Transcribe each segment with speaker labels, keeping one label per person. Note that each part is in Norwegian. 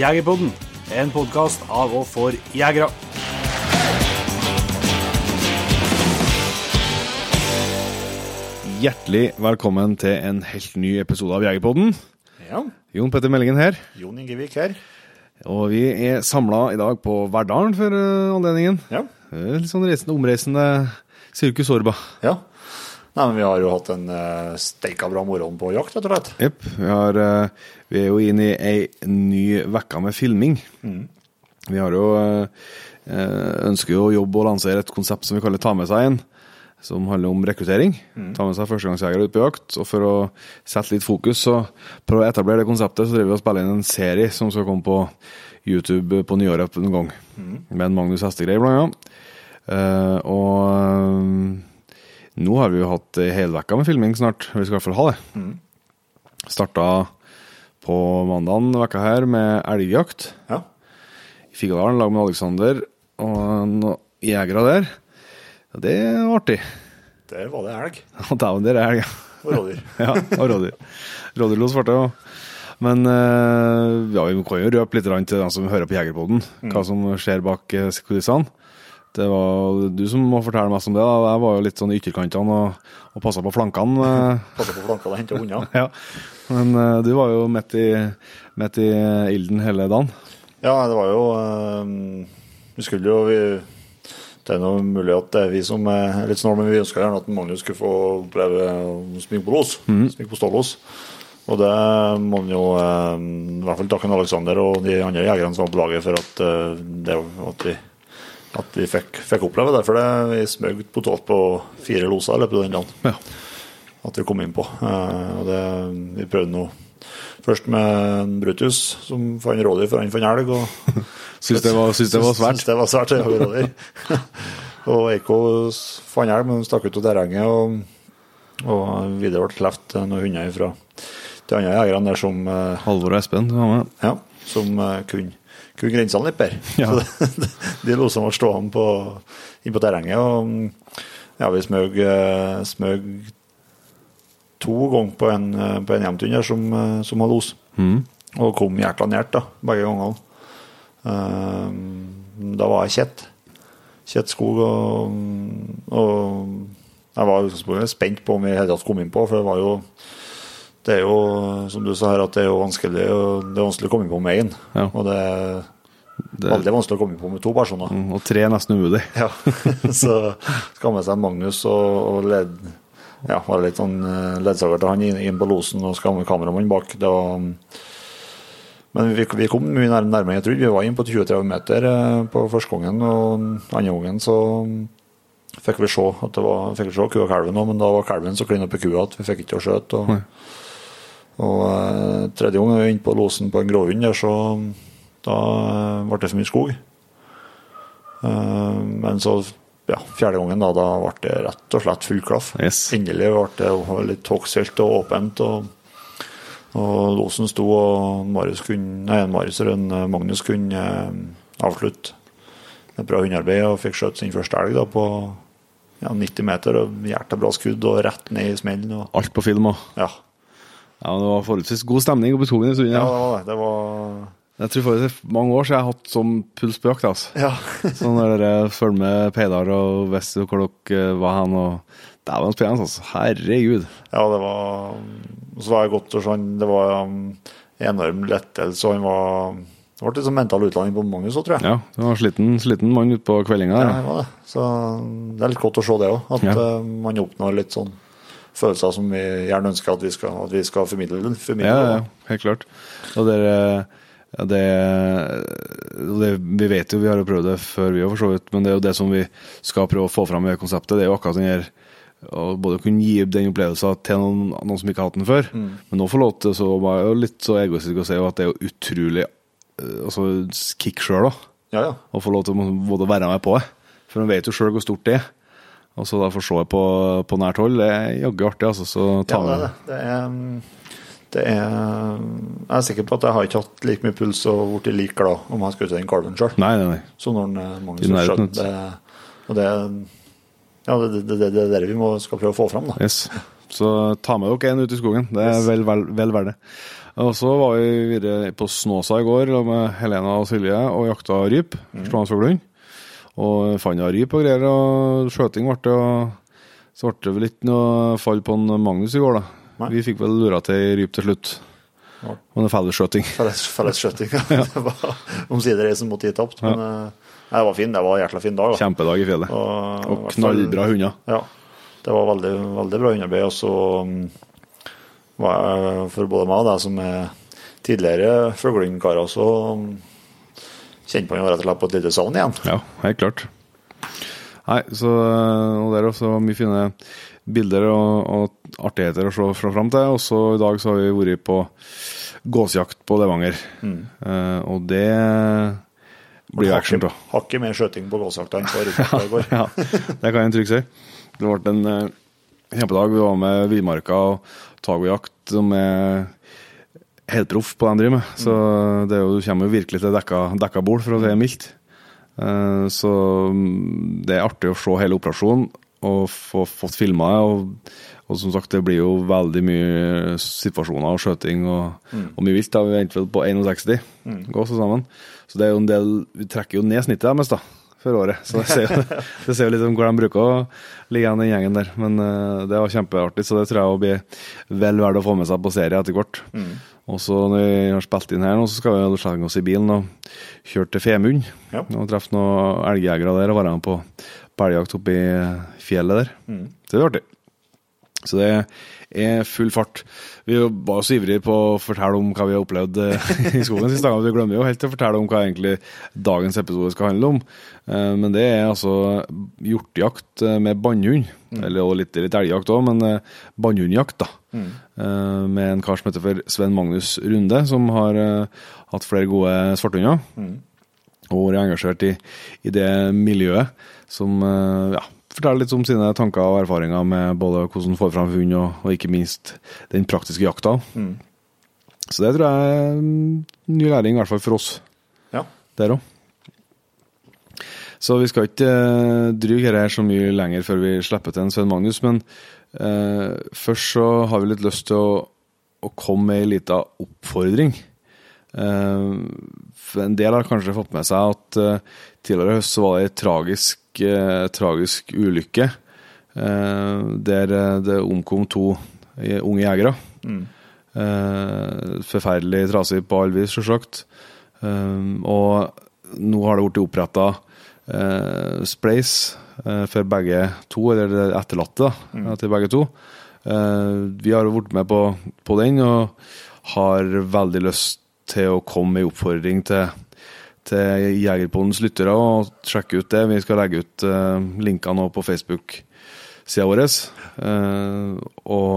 Speaker 1: Jegerpodden, en podkast av og for jegere.
Speaker 2: Hjertelig velkommen til en helt ny episode av Jegerpodden.
Speaker 3: Ja,
Speaker 2: Jon Petter Meldingen her.
Speaker 3: Jon Ingevik her.
Speaker 2: Og vi er samla i dag på Verdalen for eh, anledningen.
Speaker 3: Ja.
Speaker 2: Eh, Litt sånn reisende, omreisende Sirkus Orba.
Speaker 3: ja. Nei, men vi har jo hatt en uh, steika bra morgen på jakt, rett og slett.
Speaker 2: Jepp. Eh, vi er jo inne i ei ny uke med filming. Vi har jo eh, eh, ønsker jo å jobbe og lansere et konsept som vi kaller Ta med seg en. Som handler om rekruttering. Ta med seg førstegangsjegere ut på jakt. Og for å sette litt fokus og prøve å etablere det konseptet, så driver vi og spiller inn en serie som skal komme på YouTube på nyåret en gang. Med en Magnus Hestegreie, blant annet. Uh, og eh, nå har vi jo hatt helvekka med filming snart. Vi skal i hvert fall ha det. Starta på mandagen vekka her med elgjakt
Speaker 3: Ja.
Speaker 2: i Figadalen lag med Alexander og noen jegere der. Ja, det var artig.
Speaker 3: Der var det elg
Speaker 2: Ja, dæven, der er elg.
Speaker 3: og rådyr.
Speaker 2: Ja, og rådyr. Rådyrlos ble det òg. Men eh, ja, vi kan jo røpe litt til dem som hører på Jegerpoden, hva som skjer bak eh, kulissene. Det var du som må fortelle mest om det. da. Jeg var jo litt sånn i ytterkantene og, og passa på flankene. eh.
Speaker 3: Passa på flankene og henta hunder.
Speaker 2: Ja, men uh, du var jo midt i, midt i ilden hele dagen.
Speaker 3: Ja, det var jo uh, Vi skulle jo vi, Det er noe mulig at det er vi som er litt snåle, men vi ønska gjerne at Magnus skulle få oppleve å smyge på los. Smyge på stålos. Og det må han jo uh, i hvert fall takke Alexander og de andre jegerne som var på laget for at, det, at vi, at vi fikk, fikk oppleve det. For det, vi smøg totalt på fire loser i løpet av den dagen.
Speaker 2: Ja.
Speaker 3: At vi kom inn på. Eh, og det, vi prøvde nå først med Brutus, som fant rådyr før han fant elg. og
Speaker 2: Syns det var, syns det var svært.
Speaker 3: Syns det var svært, ja, rådyr. og Eiko fant elg, men stakk ut av terrenget. Og, og videre ble kleft noen hunder fra de andre jegerne der som, eh,
Speaker 2: Halvor og Espen var med.
Speaker 3: ja, som eh, kunne, kunne grensene litt bedre.
Speaker 2: Ja.
Speaker 3: Så det, de losene ble stående på, inn på terrenget. Og ja, vi smøg, eh, smøg to ganger på en, eh, på en hjemtun der som, eh, som hadde los. Og kom jækla nært, da, begge gangene. Da var jeg kjett. Kjett skog, og, og jeg var spent på om vi i hele tatt kom inn på, for det var jo det er jo, som du sa her, at det er jo vanskelig, og det er vanskelig å komme på med én.
Speaker 2: Ja.
Speaker 3: Og det er
Speaker 2: Det,
Speaker 3: veldig vanskelig å komme på med to personer.
Speaker 2: Mm, og tre er nesten umulig.
Speaker 3: Ja, så skal med seg Magnus og, og led, ja, være litt sånn eh, ledsager til han inn, på losen og skal med kameramann bak. Det var, men vi, vi kom mye nærmere enn jeg trodde. Vi var inne på 20-30 meter eh, på første gangen, og andre gangen så fikk vi se at det var, fikk vi se kua og kalven òg, men da var kalven så klin opp i kua at vi fikk ikke å skjøte. Og, og eh, tredje gang jeg var inne på losen på en gråhund der, så da eh, ble det for mye skog. Eh, Men så, ja, fjerde gangen da, da ble det rett og slett full klaff.
Speaker 2: Yes.
Speaker 3: Endelig ble det litt togstilt og åpent. og og losen sto, og Marius kunne, nei, Marius Magnus kunne avslutte et bra hundearbeid og fikk skjøtt sin første elg da, på ja, 90 meter. og Hjertebra skudd og rett ned i smellen. Og,
Speaker 2: Alt på film òg.
Speaker 3: ja.
Speaker 2: Ja, men det var forholdsvis god stemning oppe i skogen. i stunden,
Speaker 3: ja, det var det. Det var
Speaker 2: Jeg tror faktisk mange år siden jeg har hatt sånn puls på jakt. Altså.
Speaker 3: Ja.
Speaker 2: Sånn når dere følger med Peidar og visste hvor dere var hen. og Dæven spennende, altså. Herregud.
Speaker 3: Ja, det var Så var det godt og sånn. han Det var um, enorm lettelse, han var Det ble litt sånn mental utlanding på Magnus òg, tror jeg.
Speaker 2: Ja, du var sliten, sliten mann utpå kveldinga.
Speaker 3: Ja, det var det. Så det er litt godt å se det òg. At
Speaker 2: Ja.
Speaker 3: eh, man oppnår litt sånn følelser som vi gjerne ønsker at vi skal, at vi skal formidle. formidle
Speaker 2: Ja, ja, helt klart. Og det, ja, det, det Vi vet jo, vi har jo prøvd det før, vi òg, for så vidt. Men det er jo det som vi skal prøve å få fram i konseptet. Det er jo akkurat den her å både kunne gi den opplevelsen til noen, noen som ikke har hatt den før, men nå få lov til så var jeg jo litt så egoistisk å si at det er jo utrolig eh, altså, kick sjøl, da.
Speaker 3: Ja, ja.
Speaker 2: Å få lov til å både være med på det. For man vet jo sjøl hvor stort det er. Og så da få se på, på nært hold, det er jaggu artig, altså. Så ta
Speaker 3: ja, det er det. Det er, um, det er Jeg er sikker på at jeg har ikke hatt like mye puls og blitt like glad om jeg skulle til den kalven sjøl. Så når eh, Magnus skjønner det Og det, ja, det, det, det, det er det vi må, skal prøve å få fram. da.
Speaker 2: Yes. Så ta med dere en ut i skogen. Det er
Speaker 3: Yes.
Speaker 2: vel, vel, vel verdt det. Og så var vi videre på Snåsa i går med Helena og Silje og jakta ryp.
Speaker 3: Mm.
Speaker 2: Og fant ryp og greier, og skjøting ble det. Og så ble det vel ikke noe fall på en Magnus i går, da.
Speaker 3: Nei.
Speaker 2: Vi fikk vel lura til ei ryp til slutt.
Speaker 3: Ja.
Speaker 2: Og en fellesskjøting.
Speaker 3: Fellesskjøting, felles skjøting. Ja. Det var omsider ei som måtte gi tapt. Men ja. nei, det var fin. Det var en jækla fin dag. Da.
Speaker 2: Kjempedag i fjellet.
Speaker 3: Og,
Speaker 2: Og knallbra hunder.
Speaker 3: Ja. Det var veldig, veldig bra hundearbeid. Og så mm, var jeg, for både meg og deg som er tidligere fuglehundkarer, så mm, kjente man jo rett og slett på et lite savn igjen.
Speaker 2: Ja, helt klart. Nei, så og er også mye fine bilder og, og artigheter å se fra fram til. Også i dag så har vi vært på gåsjakt på Levanger. Eh, og det blir action, da.
Speaker 3: Hakket mer skjøting på gåsjakta enn på rypejakta i går.
Speaker 2: Ja, det kan jeg trygt si. Det ble en eh, kjempedag. Vi var med villmarka og tagojakt, som er helt proff på det de driver med. Så det jo, du kommer jo virkelig til dekka, dekka bord, for å si det mildt. Eh, Så mm, det er artig å se hele operasjonen og få fått filma det. Og, og som sagt, det blir jo veldig mye situasjoner og skjøting og, og mye vilt. da, Vi endte vel på 61 gås så sammen. Så det er jo en del Vi trekker jo ned snittet deres da, for året. Så det ser jo, det ser jo litt om hvor de bruker å ligge igjen, den gjengen der. Men uh, det var kjempeartig, så det tror jeg blir vel verdt å få med seg på serie etter hvert. Og så når vi har spilt inn her nå, så skal vi slenge oss i bilen og kjøre til Femund.
Speaker 3: Ja.
Speaker 2: Og treffe noen elgjegere der og være med på elgjakt oppe i fjellet der. Så det er artig. Så det er full fart. Vi var så ivrige på å fortelle om hva vi har opplevd eh, i skogen siste gang, Vi glemmer jo helt å fortelle om hva egentlig dagens episode skal handle om. Eh, Men det er altså hjortejakt eh, med bannhund. Eller litt, litt elgjakt òg, men bannhundjakt, da. Eh, Med en kar som heter for Sven Magnus Runde, som har eh, hatt flere gode svarthunder. Og vært engasjert i, i det miljøet, som eh, ja, forteller litt om sine tanker og erfaringer med både hvordan får fram hund, og, og ikke minst den praktiske jakta. Så det tror jeg er mm, ny læring, i hvert fall for oss
Speaker 3: Ja.
Speaker 2: der òg. Så vi skal ikke dryge dette her så mye lenger før vi slipper til en Svein Magnus, men eh, først så har vi litt lyst til å, å komme med ei lita oppfordring. Eh, en del har kanskje fått med seg at eh, tidligere i høst så var det ei tragisk, eh, tragisk ulykke eh, der eh, det omkom to unge jegere. Eh, forferdelig trasig på alle vis, sjølsagt. Og nå har det blitt oppretta eh, eh, for begge to, eller etterlatte da, til begge to. Eh, vi har vært med på, på den og har veldig lyst til å komme med en oppfordring til, til Jegerpodens lyttere og sjekke ut det. Vi skal legge ut eh, linker nå på Facebook-sida vår. eh, og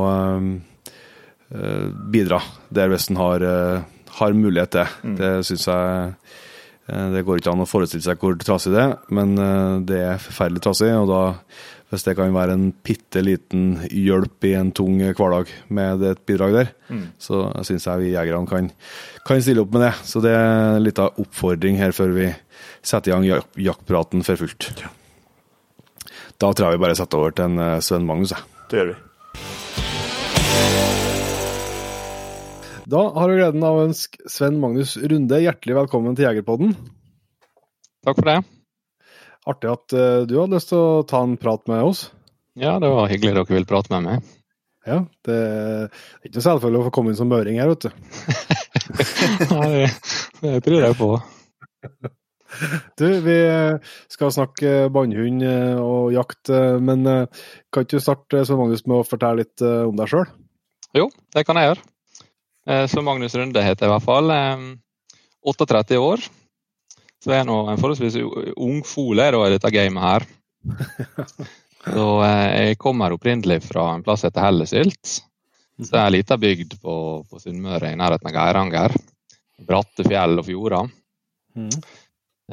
Speaker 2: eh, bidra der hvis en har, eh, har mulighet til. Det syns jeg eh, Det går ikke an å forestille seg hvor trasig det er, men eh, det er forferdelig trasig. Og da, hvis det kan være en bitte liten hjelp i en tung hverdag med et bidrag der, så syns jeg vi jegerne kan, kan stille opp med det. Så det er en liten oppfordring her før vi setter i gang jak jaktpraten for fullt. Da tror jeg vi bare setter over til en eh, Sven Magnus. jeg.
Speaker 3: Det gjør vi.
Speaker 2: Da har vi gleden av å ønske Sven Magnus Runde hjertelig velkommen til Jegerpodden.
Speaker 4: Takk for det.
Speaker 2: Artig at eh, du hadde lyst til å ta en prat med oss.
Speaker 4: Ja, det var hyggelig dere ville prate med meg.
Speaker 2: Ja, Det er ikke noe selvfølgelig å få komme inn som møring her, vet du.
Speaker 4: Nei, det, det tror jeg på.
Speaker 2: Du, vi skal snakke bannhund eh, og jakt, eh, men eh, kan ikke du starte Sven Magnus med å fortelle litt eh, om deg sjøl?
Speaker 4: Jo, det kan jeg gjøre. Eh, Så Magnus Runde heter jeg i hvert fall. Eh, 38 år. Så jeg er nå en forholdsvis ungfole i dette gamet her. Så eh, jeg kommer opprinnelig fra en plass heter Hellesylt. Så er ei lita bygd på, på Sunnmøre i nærheten av Geiranger. Bratte fjell og fjorder.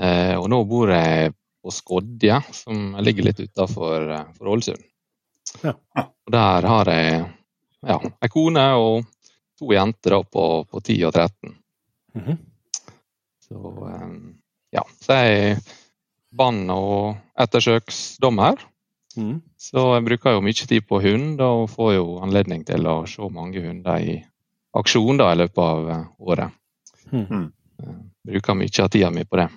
Speaker 4: Eh, og nå bor jeg på Skodje, som ligger litt utafor Ålesund.
Speaker 2: Ja.
Speaker 4: Og der har jeg ja, ei kone og to jenter da, på, på 10 og 13.
Speaker 2: Mhm.
Speaker 4: Så eh, ja, så jeg bann- og ettersøksdommer.
Speaker 5: Mm.
Speaker 4: Så jeg bruker jo mye tid på hund, og får jo anledning til å se mange hunder i aksjon da, i løpet av eh, året.
Speaker 5: Mm.
Speaker 4: Eh, Bruker mye av tida mi på det.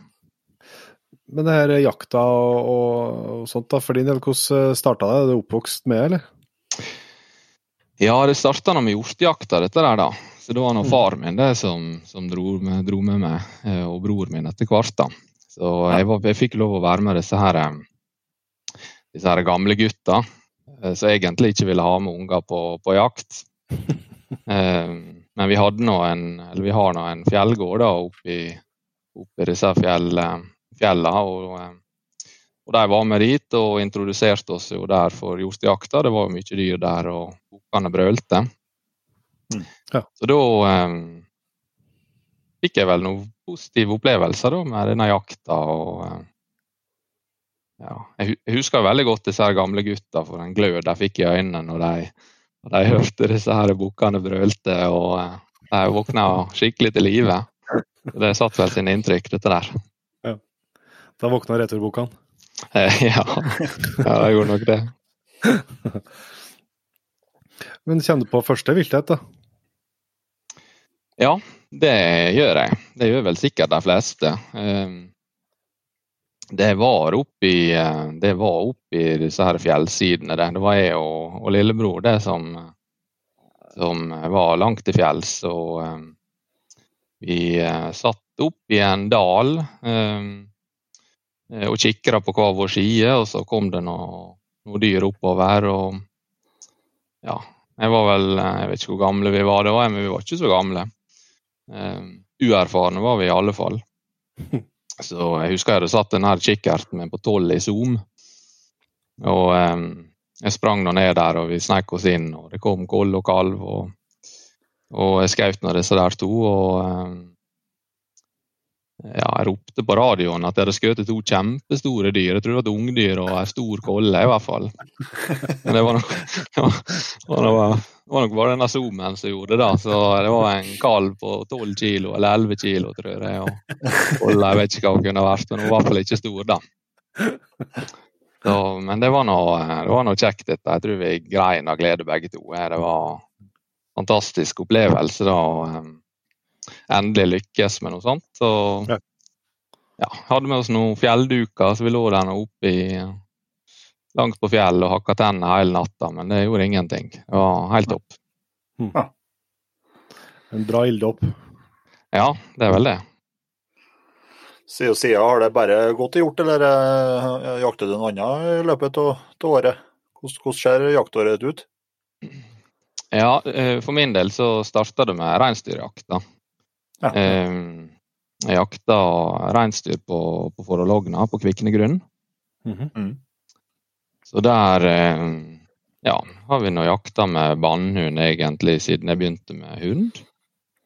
Speaker 5: Men det her jakta og, og sånt, da, for din del, hvordan starta det? Er du oppvokst med, eller?
Speaker 4: Ja, det starta med hjortejakta, dette der, da. Så det var nå
Speaker 5: Mm.
Speaker 4: far min det som, som dro, med, dro med meg, eh, og bror min etter hvert. da. Så jeg, var, jeg fikk lov å være med disse her, eh, disse her gamle gutta, eh, som egentlig ikke ville ha med unger på, på jakt. Men vi hadde nå en, eller vi har nå en fjellgård da, oppi, oppi disse fjell, fjellene, Og, og de var med dit og introduserte oss jo der for hjortejakta. Det var jo mye dyr der, og bukkene brølte.
Speaker 3: Mm.
Speaker 5: Ja.
Speaker 4: Så da eh, fikk jeg vel noen positive opplevelser da, med denne jakta. og eh, ja, jeg husker veldig godt disse her gamle gutta for en glød de fikk i øynene når de, når de hørte disse her bukkene brølte og eh, de våkna skikkelig til live. Det satt vel sine inntrykk, dette der.
Speaker 5: Da våkna returbokaen.
Speaker 4: Eh, Ja, ja jeg gjorde nok det.
Speaker 5: Men kjenner du på første vilthet, da?
Speaker 4: Ja, det gjør jeg. Det gjør vel sikkert de fleste. Eh, Det var oppi, i, det var oppi disse her fjellsidene. Det, det var jeg og, og lillebror det som, som var langt til fjells. Og eh, vi eh, satt opp i en dal eh, og kikka på hver vår side, og så kom det noen noe dyr oppover. og ja, jeg var vel Jeg vet ikke hvor gamle vi var, det var, jeg, men vi var ikke så gamle. Eh, uerfarne var vi i alle fall. Så jeg husker jeg hadde satt den her kikkerten min på tolv i Zoom. Og um, jeg sprang nå ned der, og vi sneik oss inn, og det kom koll og kalv. Og, og jeg skjøt nå disse der to, og eh, ja, jeg ropte på radioen at jeg hadde skutt to kjempestore dyr. Jeg tror det var et ungdyr og en stor kolle, i hvert fall. Men det var nok, det var, det var, det var nok bare denne zoomen som gjorde det. Så det var en kalv på 12 kilo, eller 11 kilo, tror jeg. Og kolla, jeg vet ikke hva hun kunne vært, men hun var i hvert fall ikke stor, da. Så, men det var noe kjekt, dette. Jeg tror vi grein av glede begge to. Det var en fantastisk opplevelse da. Endelig lykkes med noe sånt. Og
Speaker 5: Ja.
Speaker 4: ja, hadde med oss noen fjellduker, så vi lå der nå oppe i langt på fjellet og hakka tenner hele natta, men det gjorde ingenting. Det var helt topp.
Speaker 5: En bra ilddåp.
Speaker 4: Ja, det er vel det.
Speaker 3: Siden og side, har det bare gått i hjort, eller eh, jakter du noe annet i løpet av året? Hvordan, hvordan ser jaktåret ut?
Speaker 4: Ja, eh, for min del så starta det med reinsdyrjakt.
Speaker 3: Ja.
Speaker 4: Eh, Jeg jakta reinsdyr på, på Forologna, på Kviknegrunn.
Speaker 5: grunn
Speaker 3: Mm.
Speaker 4: Så der eh, ja, har vi nå jakta med bannhund egentlig siden jeg begynte med hund.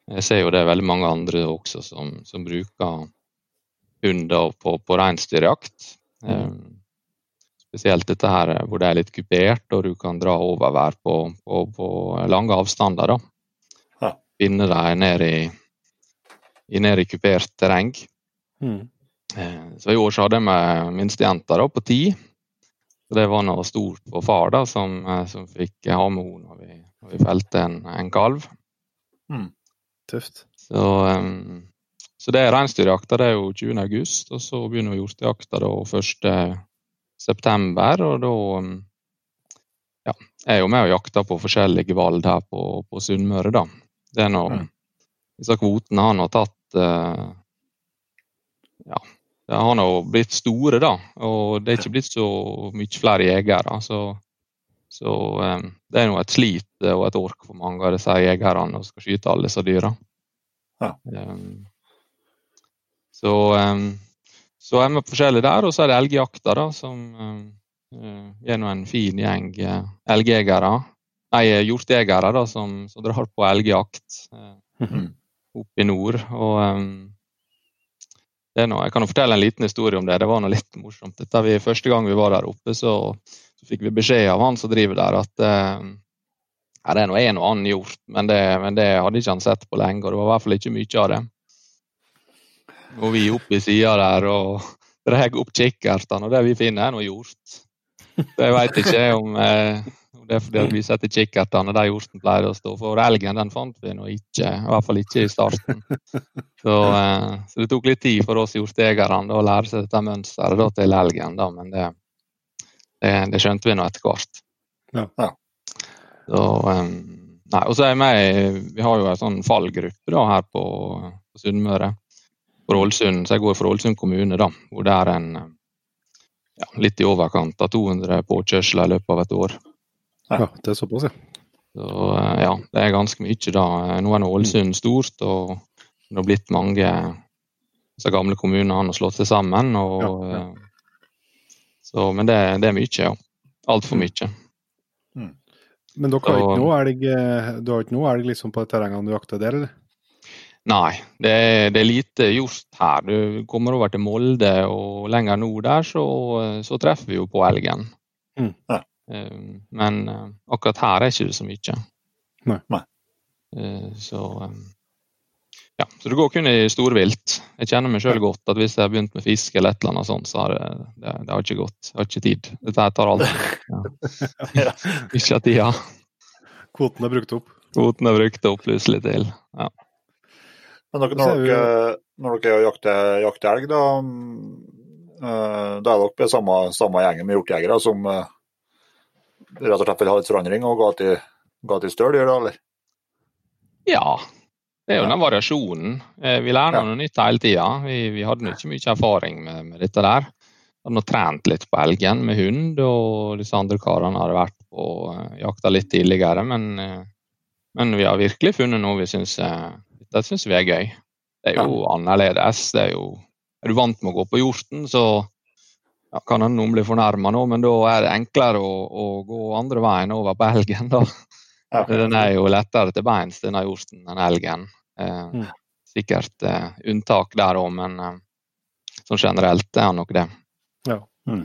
Speaker 4: Jeg ser jo det er veldig mange andre også som, som bruker hunder på, på reinsdyrjakt. Eh, spesielt dette her hvor det er litt kupert og du kan dra overvær på, på, på lange avstander. da.
Speaker 3: Ja.
Speaker 4: Finne deg ned i, i, ned i kupert terreng. Eh, Så i år så hadde jeg med minstejenta på ti. Så det var noe stort for far da, som, eh, som fikk ha med henne når vi, når vi felte en, en kalv.
Speaker 5: Tøft.
Speaker 4: Så, um, så det er reinsdyrjakta det er jo 20. august, og så begynner hjortejakta 1. september. Og da eh, ja, jeg er jo med og jakter på forskjellige valg her på, på Sunnmøre, da. Det er nå
Speaker 3: Mm.
Speaker 4: Disse kvotene har nå tatt eh, Ja, de har nå blitt store, da. Og det er ikke blitt så mye flere jegere. Så, så um, det er nå et slit og et ork for mange av disse jegerne å skal skyte alle disse dyra.
Speaker 3: Ja.
Speaker 4: Um, så, um, så er vi forskjellige der, og så er det elgjakta, da, som uh, nå en fin gjeng uh, elgjegere. Nei, hjortejegere da, som, som drar på elgjakt uh,
Speaker 5: Mhm.
Speaker 4: Oppe i nord. Og um, det er noe, jeg kan jo fortelle en liten historie om det. Det var noe litt morsomt. Dette vi, første gang vi var der oppe, så, så fikk vi beskjed av han som driver der, at uh, ja, det er nå en og annen hjort, men det, men det hadde ikke han sett på lenge. Og det var i hvert fall ikke mye av det. Og vi oppe i sida der og drar opp kikkertene, og det vi finner, er noe hjort. Jeg veit ikke om, eh, det er fordi at vi setter kikkertene der hjorten pleier å stå. For elgen den fant vi nå ikke, i hvert fall ikke i starten. Så, eh, så det tok litt tid for oss hjortejegerne å lære seg dette mønsteret til elgen. Da, men det, det, det skjønte vi nå etter hvert.
Speaker 5: Ja.
Speaker 3: Ja.
Speaker 4: Så, um, nei, og så er jeg med, Vi har jo en sånn fallgruppe da, her på, på Sunnmøre. For Ålesund, så jeg går for Ålesund kommune, da, hvor det er en ja, litt i overkant av 200 påkjørsler i løpet av et år.
Speaker 5: Ja, det er såpass, ja.
Speaker 4: Så eh, ja, det er ganske mye da. Nå er nå Ålesund stort, og det har blitt mange disse gamle kommunene har slått seg sammen. Og,
Speaker 5: Ja, ja.
Speaker 4: eh, Så, men det, det er mye, ja. Altfor mye.
Speaker 5: Men dere har
Speaker 4: Så-
Speaker 5: ikke noe elg, eh, du har ikke noe elg liksom på terrengene du jakter der, eller?
Speaker 4: Nei, det er, det er lite gjort her. Du kommer over til Molde og lenger nord der, så, så treffer vi jo på elgen.
Speaker 5: Mm.
Speaker 3: Ja.
Speaker 4: Eh, Men eh, akkurat her er ikke det så mye.
Speaker 5: Nei.
Speaker 3: Nei.
Speaker 4: Eh, Så, eh, ja. så det går kun i storvilt. Jeg kjenner meg sjøl godt at hvis jeg har begynt med fiske eller et eller annet sånt, så har det, det, det har ikke gått. Jeg har ikke tid. Dette her tar aldri Ja. Ikke av tida.
Speaker 5: Kvoten er brukt opp.
Speaker 4: Kvoten er brukt opp plutselig til. Ja.
Speaker 3: Men
Speaker 5: når,
Speaker 3: når,
Speaker 5: er
Speaker 3: dere, når dere jakter, jakter elg, da, mm, eh, da er dere samme, samme gjengen med hjortejegere som rett og slett vil ha litt forandring og ga til, ga til støl, gjør det, eller?
Speaker 4: Ja, det er jo
Speaker 3: Ja.
Speaker 4: den variasjonen. Eh, Vi lærer
Speaker 3: Ja.
Speaker 4: noe nytt hele tida. Vi, vi hadde ikke mye erfaring med, med dette der. Hadde nå trent litt på elgen med hund, og disse andre karene hadde vært på uh, jakta litt tidligere. Men, eh, men vi har virkelig funnet noe vi syns Dette syns vi er gøy. Det er jo annerledes. Det er jo Er du vant med å gå på hjorten, så ja, kan hende noen blir fornærma nå, men da er det enklere å, å gå andre veien over på elgen, da.
Speaker 3: Ja.
Speaker 4: Den er jo lettere til beins, denne hjorten, enn elgen. Eh,
Speaker 5: Mm.
Speaker 4: Sikkert eh, unntak der òg, men eh, sånn generelt er han nok det.
Speaker 5: Ja.
Speaker 3: Mm.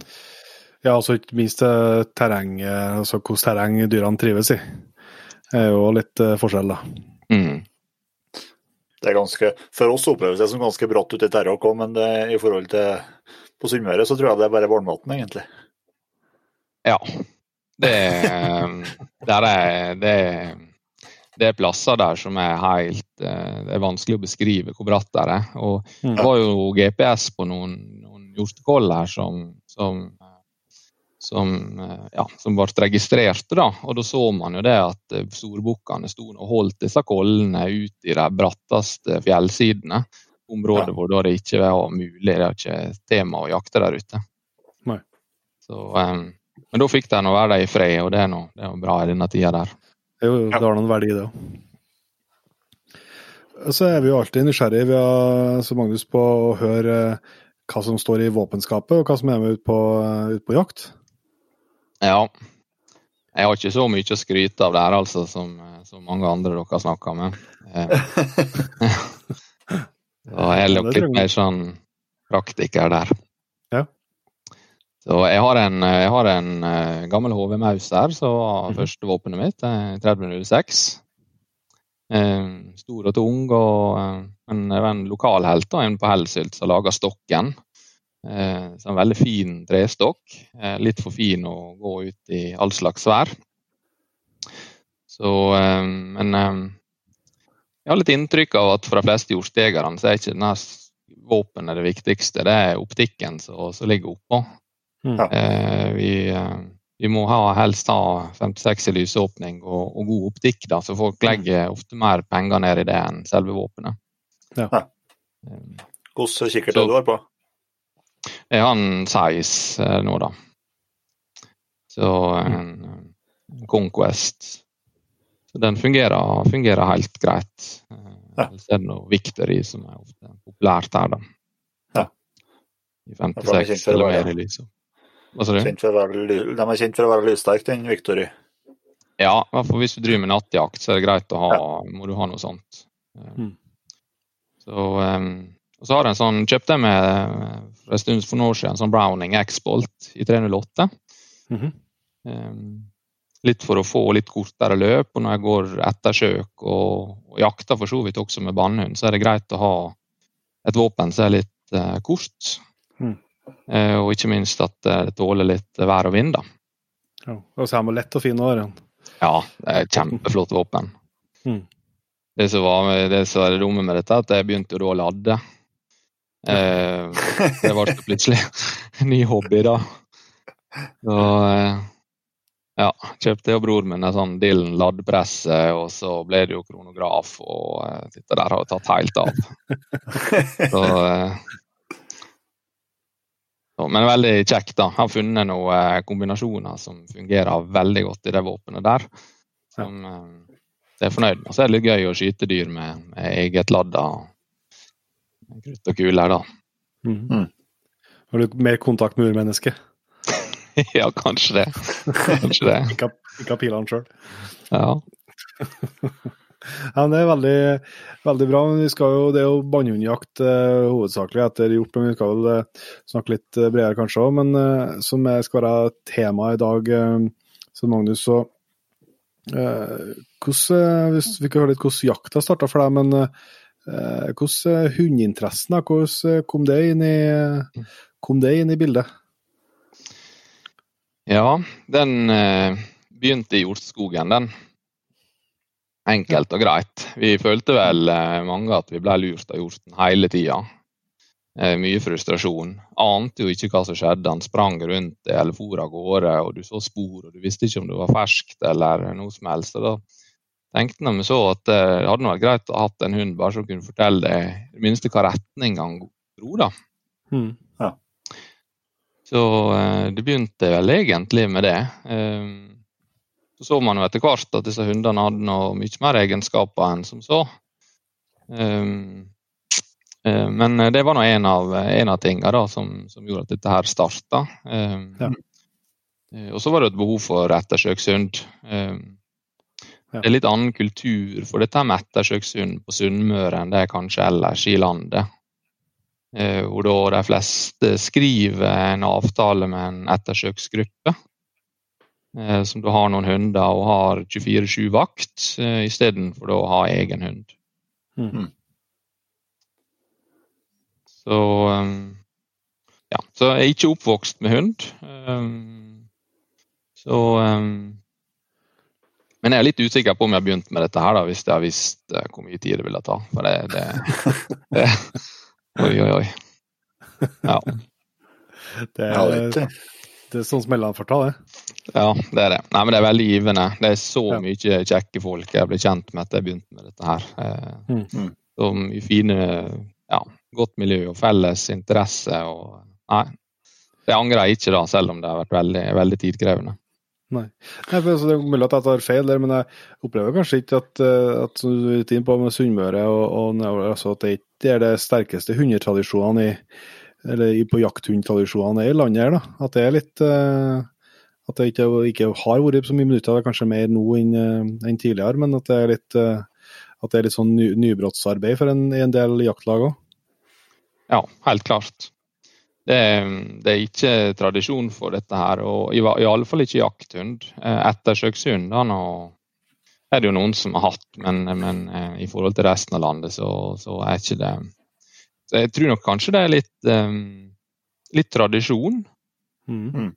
Speaker 5: Ja, altså ikke minst terreng, altså hvordan terreng dyrene trives i. Det er jo litt eh, forskjell, da.
Speaker 4: Mm.
Speaker 3: Det er ganske, For oss oppleves det som ganske bratt ute i Terråk òg, men det, i forhold til på Sunnmøre så tror jeg det er bare varmvann, egentlig.
Speaker 4: Ja. Det, der er, det, det er plasser der som er helt eh, Det er vanskelig å beskrive hvor bratt det er. Og
Speaker 5: Mm.
Speaker 4: det var jo GPS på noen, noen hjortekoll her som, som som, eh, ja, som ble registrert. Da. Og da så man jo det at eh, storbukkene sto og holdt disse kollene ut i de bratteste fjellsidene. Områder
Speaker 3: Ja.
Speaker 4: hvor da det ikke var mulig, det er ikke tema å jakte der ute.
Speaker 5: Nei.
Speaker 4: Så, um, men da fikk de nå være der i fred, og det er noe, det er noe bra i denne tida der.
Speaker 5: Er jo, det har noen verdi, det òg. Så er vi jo alltid nysgjerrige, vi har, så Magnus, på å høre eh, hva som står i våpenskapet, og hva som er med ut på, eh, ut på jakt.
Speaker 4: Ja. Jeg har ikke så mye å skryte av der, altså, som, som mange andre dere snakker snakka med. Eh, Så jeg er nok litt mer sånn praktiker der.
Speaker 5: Ja.
Speaker 4: Så jeg har en, jeg har en eh, gammel HV Mauser, som var
Speaker 5: Mhm.
Speaker 4: første våpenet mitt. er 3006. Eh, stor og tung, og, eh, men det var en lokalhelt og en på Hellsylt som laga stokken. Eh, så en veldig fin trestokk. Eh, litt for fin å gå ut i all slags vær. Så, eh, men eh, jeg har litt inntrykk av at for de fleste jordstegerne så er ikke denne våpenet det viktigste, det er optikken som ligger oppå.
Speaker 5: Mm.
Speaker 3: Ja.
Speaker 4: Eh, vi, eh, vi må ha, helst ha 56 i lysåpning og, og god optikk, da, så folk legger ofte mer penger ned i det enn selve våpenet.
Speaker 5: Ja.
Speaker 4: Eh,
Speaker 3: Hvilken kikkert er du har på?
Speaker 4: Jeg har en size eh, nå, da. Så en, en Conquest. Så den fungerer, fungerer helt greit.
Speaker 3: Ja.
Speaker 4: Ellers er det noe Victory som er ofte populært her, da.
Speaker 3: Ja.
Speaker 4: I
Speaker 3: Ja, for de er kjent
Speaker 4: 56 eller mer i lyset. Hva sa du?
Speaker 3: De er kjent for å være lyssterke, den Victory.
Speaker 4: Ja, i hvert fall hvis du driver med nattjakt, så er det greit å ha, må du ha noe sånt. Eh,
Speaker 5: Mm.
Speaker 4: Så, um, og så har jeg en sånn, kjøpte jeg med for en stund for noen år siden en sånn Browning X-Bolt i 308.
Speaker 5: Mhm.
Speaker 4: Eh, litt for å få litt kortere løp, og når jeg går ettersøk og, og jakter for så vidt også med bannhund, så er det greit å ha et våpen som er litt eh, kort.
Speaker 5: Mm.
Speaker 4: Eh, og ikke minst at eh, det tåler litt vær og vind. da.
Speaker 5: Ja. Og så er det lett å finne over igjen.
Speaker 4: Ja, det er et kjempeflott våpen.
Speaker 5: Mm.
Speaker 4: Det som var det som det dumme med dette, er at jeg begynte å lade. Eh, det ble plutselig en ny hobby, da. Så eh, ja, kjøpte jeg og broren min en sånn Dylan laddpresse, og så ble det jo kronograf, og eh, dette der har jo tatt helt av. Så eh, så, Men veldig kjekt, da. Jeg Har funnet noen eh, kombinasjoner som fungerer veldig godt i det våpenet der. Som jeg er fornøyd med. Så er det litt gøy å skyte dyr med, med eget ladda krutt og kuler, da.
Speaker 5: Mm.
Speaker 3: Mm.
Speaker 5: Har du mer kontakt med urmennesket?
Speaker 4: ja, kanskje det. Kanskje det.
Speaker 5: Ikke ikke pilene sjøl.
Speaker 4: Ja.
Speaker 5: Ja, det er veldig, veldig bra. men vi skal jo, Det er jo bannhundjakt eh, hovedsakelig etter hjort, men vi skal vel eh, snakke litt eh, bredere kanskje òg. Men eh, som skal være tema i dag, eh, så Magnus, så eh, hvordan, eh, vi kan høre litt hvordan jakta starta for deg, men eh, hvordan hundeinteressen, hvordan kom det inn i, kom det inn i bildet?
Speaker 4: Ja, den eh, begynte i hjortskogen, den. Enkelt og greit. Vi følte vel eh, mange at vi ble lurt av hjorten hele tida. Eh, mye frustrasjon. Ante jo ikke hva som skjedde. Han sprang rundt eller for av gårde, og du så spor, og du visste ikke om det var ferskt eller noe som helst. Og da tenkte vi så at det hadde vært greit å ha en hund bare som kunne fortelle deg i det minste hva retning han dro. da.
Speaker 5: Mm.
Speaker 4: Så eh, det begynte vel egentlig med det. Eh, så så man jo etter hvert at disse hundene hadde noe mye mer egenskaper enn som så. Eh, eh, men det var nå en av, en av tingene som, som gjorde at dette her starta. Eh,
Speaker 5: Ja.
Speaker 4: eh, Og så var det et behov for ettersøkshund. Det er litt annen kultur for dette med ettersøkshund på Sunnmøre enn det er kanskje ellers i landet. Eh, Hvor da de fleste skriver en avtale med en ettersøksgruppe. eh, Som da har noen hunder og har 24-7 vakt, eh, istedenfor å ha egen hund.
Speaker 5: Mm.
Speaker 4: Så um, ja, så jeg er ikke oppvokst med hund. Så Men jeg er litt usikker på om jeg har begynt med dette her, da, hvis jeg har visst hvor mye tid det ville ta. For det, det, det Oi, oi, oi. Ja,
Speaker 5: Det,
Speaker 3: er
Speaker 5: det er sånn som ta, det.
Speaker 4: ja, det er det. Nei, men det er veldig givende. Det er så
Speaker 5: Ja.
Speaker 4: mye kjekke folk jeg ble kjent med etter jeg begynte med dette her. Eh,
Speaker 5: Mm.
Speaker 3: Mm.
Speaker 4: Så mye fine Ja, godt miljø og felles interesse og Nei. Det angrer jeg ikke, da, selv om det har vært veldig, veldig tidkrevende.
Speaker 5: Nei, for altså, Det er mulig at jeg tar feil der, men jeg opplever kanskje ikke at, eh, at som du er inne på med Sunnmøre og, og altså at det ikke er de sterkeste hundetradisjonene i, eller på jakthundtradisjonene i landet her. da. At det er litt uh, At det ikke, ikke har vært så mye minutter, det er kanskje mer nå enn eh, enn tidligere, men at det er litt, uh, at det er litt sånn ny, nybrottsarbeid for en, en del jaktlag òg.
Speaker 4: Ja, helt klart. Det, det er ikke tradisjon for dette her, og i, i alle fall ikke jakthund. Ettersøkshundene Ettersøkshund er det jo noen som har hatt, men, men eh, i forhold til resten av landet, så, så er ikke det Så jeg tror nok kanskje det er litt, eh, litt tradisjon.
Speaker 5: Mm.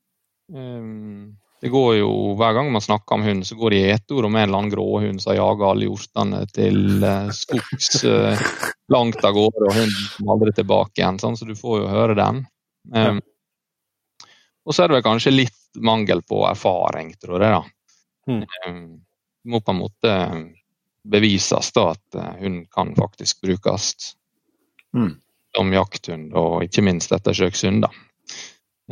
Speaker 4: Det går jo, Hver gang man snakker om hund, så går det i etord om en eller annen gråhund som jager alle hjortene til eh, skogs eh, langt av gårde, og hunden kommer aldri tilbake igjen. Sånn, så du får jo høre den. Um, og så er det vel kanskje litt mangel på erfaring, tror jeg. da.
Speaker 5: Mm.
Speaker 4: Um, det må på en måte bevises da at hun hund kan faktisk brukes
Speaker 3: Mm.
Speaker 4: som jakthund, og ikke minst ettersøkshund. da.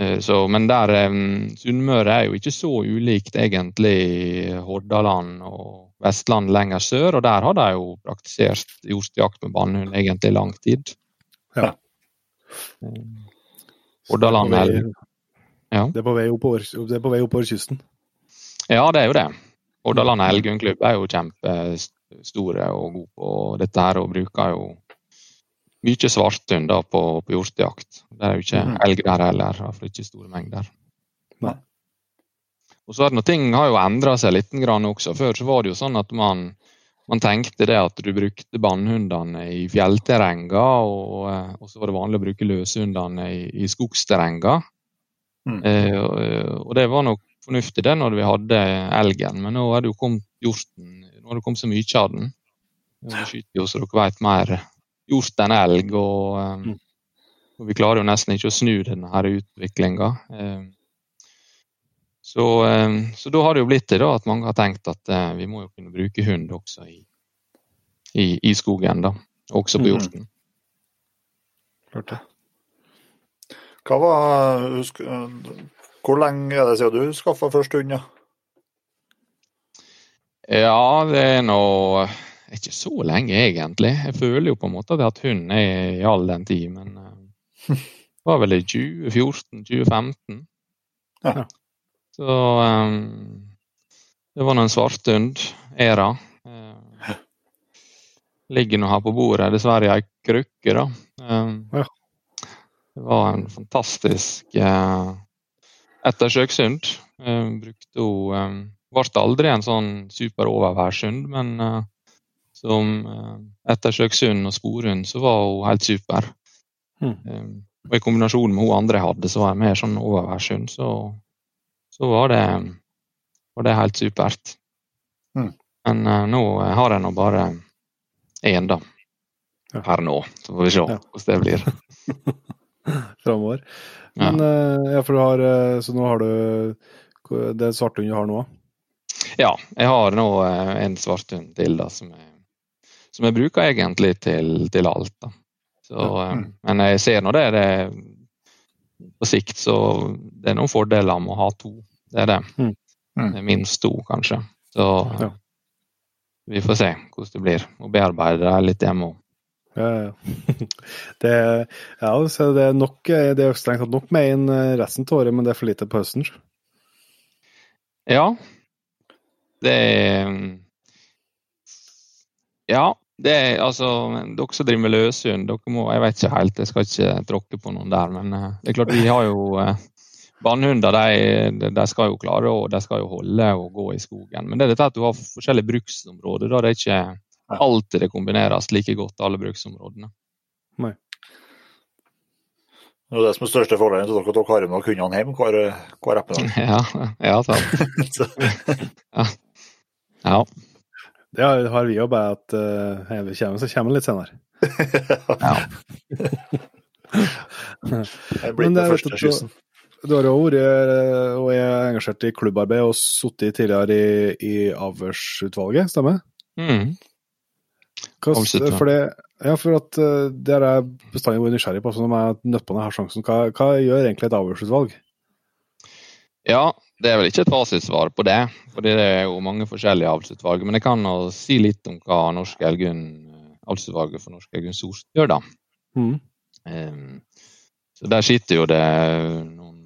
Speaker 4: Eh, Så, men der um, Sunnmøre er jo ikke så ulikt egentlig Hordaland og Vestland lenger sør, og der har de jo praktisert hjortejakt med bannhund egentlig lang tid.
Speaker 5: Ja.
Speaker 4: Hordaland Ja.
Speaker 5: Det er på vei oppover, det er på vei oppover kysten.
Speaker 4: Ja, det er jo det. Hordaland Elgunklubb er jo kjempestore og gode på dette her, og bruker jo mye svarthund på, på hjortejakt. Det er jo ikke
Speaker 3: Mhm.
Speaker 4: elg der heller, i hvert fall ikke store mengder.
Speaker 5: Nei.
Speaker 4: Og så er det noe, Ting har jo endra seg litt grann også. Før så var det jo sånn at man, man tenkte det at du brukte bannhundene i fjellterrenger, og, eh, og så var det vanlig å bruke løshundene i, i skogsterrenger.
Speaker 3: Mm.
Speaker 4: Eh, og- og det var nok fornuftig det når vi hadde elgen, men nå er det jo kommet hjorten. Nå har det kommet så mye av den. Vi skyter jo, så dere vet, mer hjort enn elg. Og, um, og, vi klarer jo nesten ikke å snu denne utviklinga. Um, så, um, så, da har det jo blitt det da, at mange har tenkt at uh, vi må jo kunne bruke hund også i, i, i skogen. da, Også på hjorten.
Speaker 5: Klart det.
Speaker 3: Hva var, husk, hvor lenge er det siden du skaffa første hund? Ja?
Speaker 4: ja, det er nå ikke så lenge, egentlig. Jeg føler jo på en måte at jeg har hatt hund i all den tid, men det var vel i 2014-2015. Ja. Så um, det var nå en svartund, æra. Uh, ligger nå her på bordet, dessverre i ei krukke, da. Um, ja. Det var en fantastisk uh, ettersøkshund. Uh, brukte hun um, Ble aldri en sånn super overværshund, men uh, som uh, ettersøkshund og sporhund så var hun helt super. Mm. Um, og I kombinasjon med hun andre jeg hadde, så var jeg mer sånn overværshund. Så, så var, det, var, det, helt supert. Mm. Men uh, nå har jeg nå bare én, da. Per nå. Så får vi se hvordan det blir.
Speaker 5: framover. Men ja. Eh, ja. for du har eh, Så nå har du det svarthund du har nå?
Speaker 4: Ja, jeg har nå eh, en svarthund til da, som jeg, som jeg bruker egentlig til, til alt. da. Så, ja. mm. Men jeg ser nå det, det På sikt så det er noen fordeler med å ha to. Det er det. Mm. Mm. Minst to, kanskje. Så ja. vi får se hvordan det blir. Å bearbeide det litt hjemme òg.
Speaker 5: Ja, ja. Det, ja, så det er nok, det er strengt tatt nok med inn eh, resten av året, men det er for lite på høsten.
Speaker 4: Ja. Det er Ja, det er altså Dere som driver med løshund, dere må Jeg vet ikke helt, jeg skal ikke tråkke på noen der, men eh, det er klart vi har jo eh, Bannhunder de, de, skal jo klare og de skal jo holde og gå i skogen. Men det er dette at du har forskjellige bruksområder. da det er ikke alltid det kombineres like godt, alle bruksområdene. Nei.
Speaker 3: Det er det som er største fordelen til dere, at dere har med kundene hjem hver, hver eple.
Speaker 4: Ja, ja, ja. ja.
Speaker 5: Det har vi jo, bare at uh, vi kommer, så kommer litt senere. ja.
Speaker 3: det blir den første kyssen.
Speaker 5: Du har jo vært eh, og er engasjert i klubbarbeid og sittet tidligere i, i avhørsutvalget, stemmer? Mm. Hva, for det, ja, for at uh, det er jeg bestandig vært nysgjerrig på, sånn når jeg har nødt sjansen, hva, hva gjør egentlig et avhørsutvalg?
Speaker 4: Ja, det er vel ikke et fasitsvar på det, for det er jo mange forskjellige avlsutvalg. Men jeg kan si litt om hva Norsk Elgun, avlsutvalget for Norsk Elgun Sost gjør, da. Mm. Um, så Der sitter jo det noen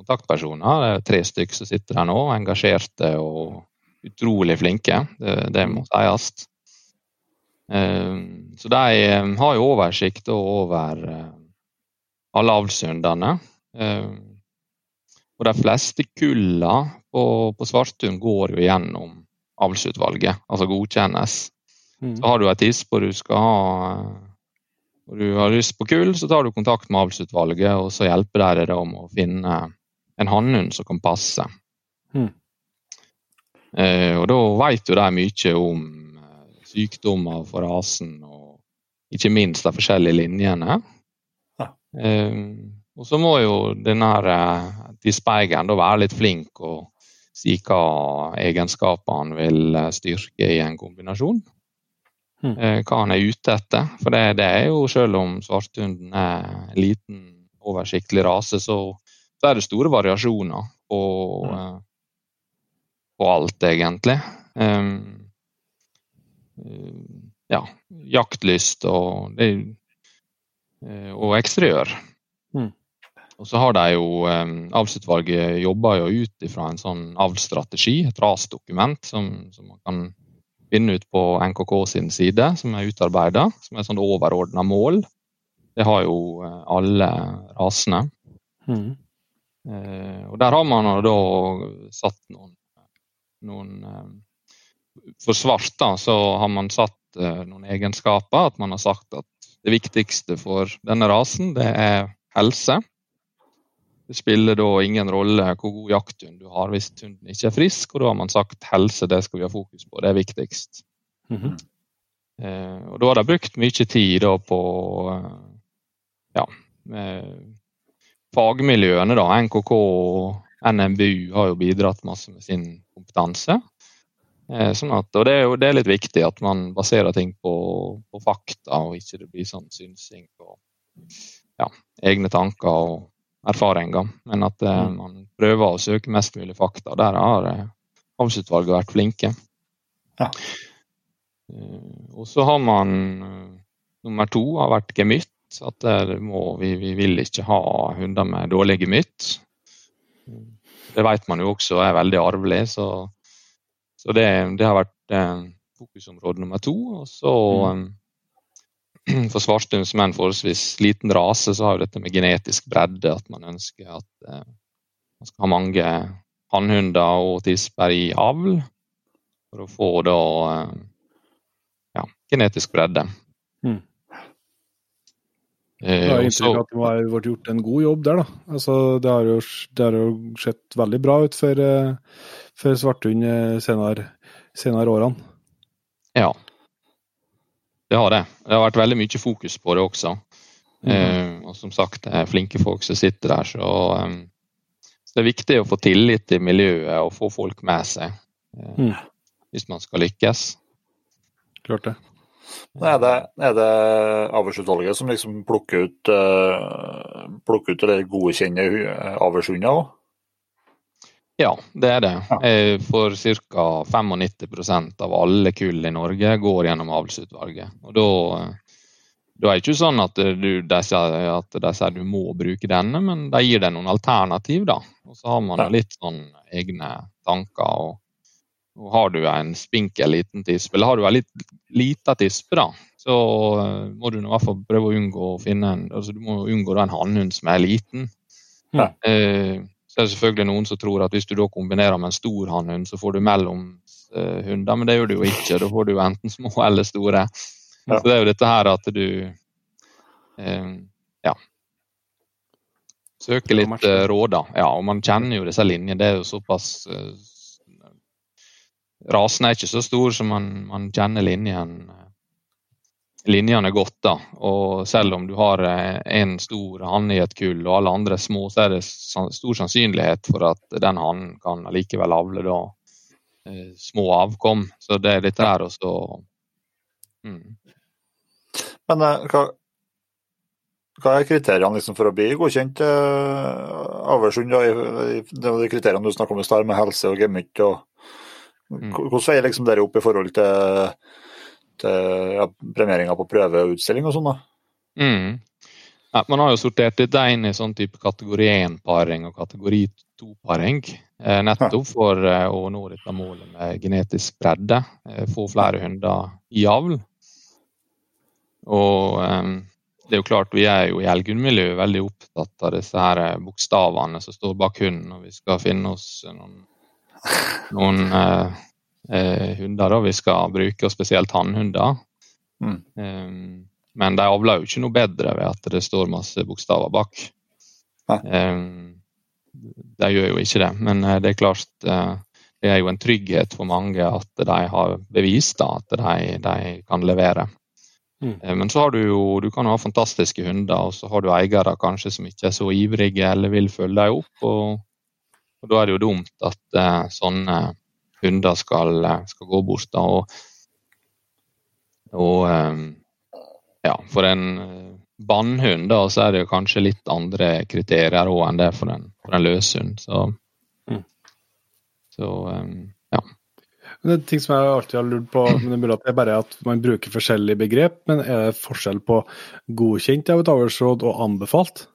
Speaker 4: kontaktpersoner, det er tre stykker som sitter her nå, engasjerte og utrolig flinke. Det, det må sies. Ehm, så de ehm, har jo oversikt over eh, alle avlshundene. Ehm, og de fleste kulla på, på Svartun går jo gjennom avlsutvalget, altså godkjennes. Mm. Så har du et tispe og du skal ha og du har lyst på kull, så tar du kontakt med avlsutvalget, og så hjelper de deg om å finne en hannhund som kan passe. Mm. Eh, og da vet jo de mye om sykdommer for rasen, og ikke minst de forskjellige linjene. Ja. Eh, og så må jo denne tispeigeren være litt flink og si hva egenskaper han vil eh, styrke i en kombinasjon. Mm. Uh, hva han er ute etter. For det, det er jo, selv om svarthunden er en liten, oversiktlig rase, så, så er det store variasjoner på, mm. uh, på alt, egentlig. Um, Eh, ja, jaktlyst og, eh, og eksteriør. Mm. Og så har de jo eh, Avlsutvalget jobber jo ut fra en sånn avlsstrategi, et rasdokument, som, som, man kan finne ut på NKK sin side, som er utarbeida, som et sånn overordna mål. Det har jo alle rasene. Mm. Eh, og der har man da satt noen, noen for svart da, så har man satt eh, noen egenskaper. At man har sagt at det viktigste for denne rasen, det er helse. Det spiller da ingen rolle hvor god jakthund du har hvis hunden ikke er frisk, og da har man sagt helse, det skal vi ha fokus på, det er viktigst. Mm -hmm. eh, og da har de brukt mye tid på ja, fagmiljøene, da. NKK og NMBU har jo bidratt masse med sin kompetanse. Eh, sånn at, og det er jo det er litt viktig at man baserer ting på, på fakta, og ikke det blir sånn synsing på ja, egne tanker og erfaringer, men at eh, mm. man prøver å søke mest mulig fakta. Der har eh, avlsutvalget vært flinke. Ja. Eh, og så har man nummer to har vært gemytt. At må, vi, vi, vil ikke ha hunder med dårlig gemytt. Det vet man jo også er veldig arvelig, så, så det, det, har vært eh, fokusområde nummer to. Og så mm for svartun, som er en forholdsvis liten rase, så har jo dette med genetisk bredde at man ønsker at eh, man skal ha mange hannhunder og tisper i avl for å få da eh, ja, genetisk bredde. Mm.
Speaker 5: Jeg har inntrykk at det har vært gjort en god jobb der. da. Altså, det, har jo, det har jo sett veldig bra ut for, eh, for svarthund senere, senere årene.
Speaker 4: Ja, det har det. Det har vært veldig mye fokus på det også. Mm. Eh, og som sagt, det er flinke folk som sitter der, så, um, så, det er viktig å få tillit til miljøet og få folk med seg eh, mm. hvis man skal lykkes.
Speaker 5: Klart det.
Speaker 3: Er det, er det avlsutvalget som liksom plukker ut, uh, plukker ut eller godkjenner avlshunder òg?
Speaker 4: Ja, det er det. For ca. 95% av alle kull i Norge går gjennom avlsutvalget. Og da, da er det ikke sånn at, du, de sier, at de sier du må bruke denne, men de gir deg noen alternativ. da. Og så har man litt sånn egne tanker. og, og Har du en spinkel liten tispe, eller har du en litt lita tispe, da, så eh, må du i hvert fall prøve å unngå å finne en, altså du må unngå en hannhund som er liten. Ja. Eh, så er det selvfølgelig noen som tror at hvis du da kombinerer med en stor hannhund, så får du mellomhunder, men det gjør du jo ikke. Da får du jo enten små eller store. Ja. Så det er jo dette her at du eh, ja, søker litt eh, da. Ja, og man kjenner jo disse linjene. Det er jo såpass eh, Rasen er ikke så stor så man, man kjenner linjen eh, linjene godt. da, og Selv om du har eh, en stor hann i et kull og alle andre små, så er det stor sannsynlighet for at den hannen kan likevel avle da eh, små avkom. Så det er litt der også mm.
Speaker 3: Men eh, hva, hva, er kriteriene liksom for å bli godkjent avlshund? De kriteriene du snakker om i stad, med helse og gemytt. Mm. Hvordan veier liksom dere opp i forhold til til ja, premieringa på prøveutstilling og sånn, da.
Speaker 4: Mm. Ja, man har jo sortert dette inn i sånn type kategori 1-paring og kategori 2-paring. Eh, nettopp for eh, å nå dette målet med genetisk bredde. Eh, få flere hunder i avl. Og eh, det er jo klart, vi er jo i elghundmiljøet veldig opptatt av disse her eh, bokstavene som står bak hunden, og vi skal finne oss noen, noen eh, eh, hunder da vi skal bruke, og spesielt hannhunder. Mm. Um, men de avler jo ikke noe bedre ved at det står masse bokstaver bak. Um, de gjør jo ikke det, men eh, det er klart uh, det er jo en trygghet for mange at de har bevist da, at de, de kan levere. Mm. Men så har du jo du kan ha fantastiske hunder, og så har du eiere kanskje som ikke er så ivrige eller vil følge dem opp. Og, og da er det jo dumt at uh, sånne hunder skal, eh, skal gå bort. Da, og, og eh, ja, for en eh, bannhund da, så er det jo kanskje litt andre kriterier også enn det for en, for en løshund. Så, mm. så ja.
Speaker 5: Det er ting som jeg alltid har lurt på, men det er mulig at det er bare at man bruker forskjellige begrep. Men er det forskjell på godkjent av et avlsråd og anbefalt?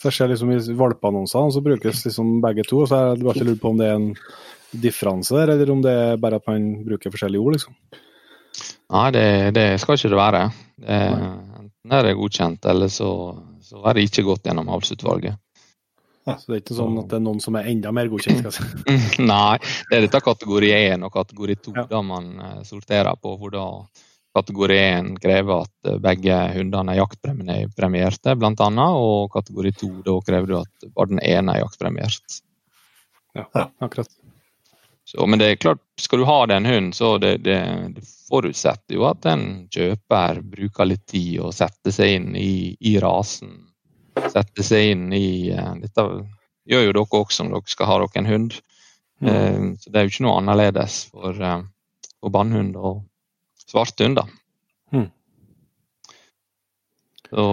Speaker 5: Så jeg ser liksom I valpeannonsene så brukes liksom begge to. så jeg bare lurt på om det er en differanse der, eller om det er bare at man bruker forskjellige ord, liksom?
Speaker 4: Nei, det, det skal ikke det være. Det, enten er det godkjent, eller så, så er det ikke gått gjennom avlsutvalget.
Speaker 5: Ja, så det er ikke sånn at det er noen som er enda mer godkjent? skal
Speaker 4: jeg si. Nei, det er dette kategori 1 og kategori 2 ja. da man eh, sorterer på. hvor da kategori 1 krever at begge hundene er jaktpremierte, bl.a. Og kategori 2 da krever du at bare den ene er jaktpremiert.
Speaker 5: Ja, akkurat.
Speaker 4: Så, men det er klart, skal du ha deg en hund, så det, det, det, forutsetter jo at en kjøper bruker litt tid og setter seg inn i, i rasen. Setter seg inn i uh, Dette gjør jo dere også om dere skal ha dere en hund. Mm. Uh, så det er jo ikke noe annerledes for, uh, for bannhund og svarthund, da. Mm. Så,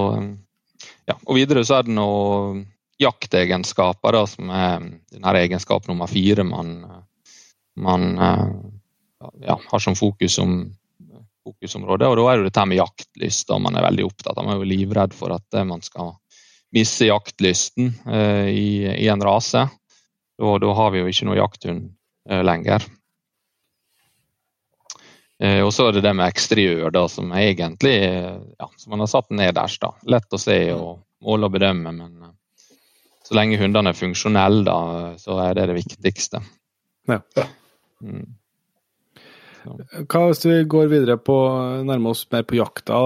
Speaker 4: ja. Og videre så er det noe jaktegenskaper da, som er denne egenskap nummer fire man man eh, ja, har som fokus om fokusområde. Og da er det dette med jaktlyst da man er veldig opptatt av. Man er jo livredd for at eh, man skal miste jaktlysten eh, i, i, en rase. Og da har vi jo ikke noe jakthund eh, lenger. Eh, og så er det det med eksteriør, da, som er egentlig ja, som man har satt nederst. da. Lett å se og måle og bedømme, men så lenge hundene er funksjonelle, da, så er det det viktigste.
Speaker 5: Ja. Mm. Hva hvis vi går videre på nærmer oss mer på jakta?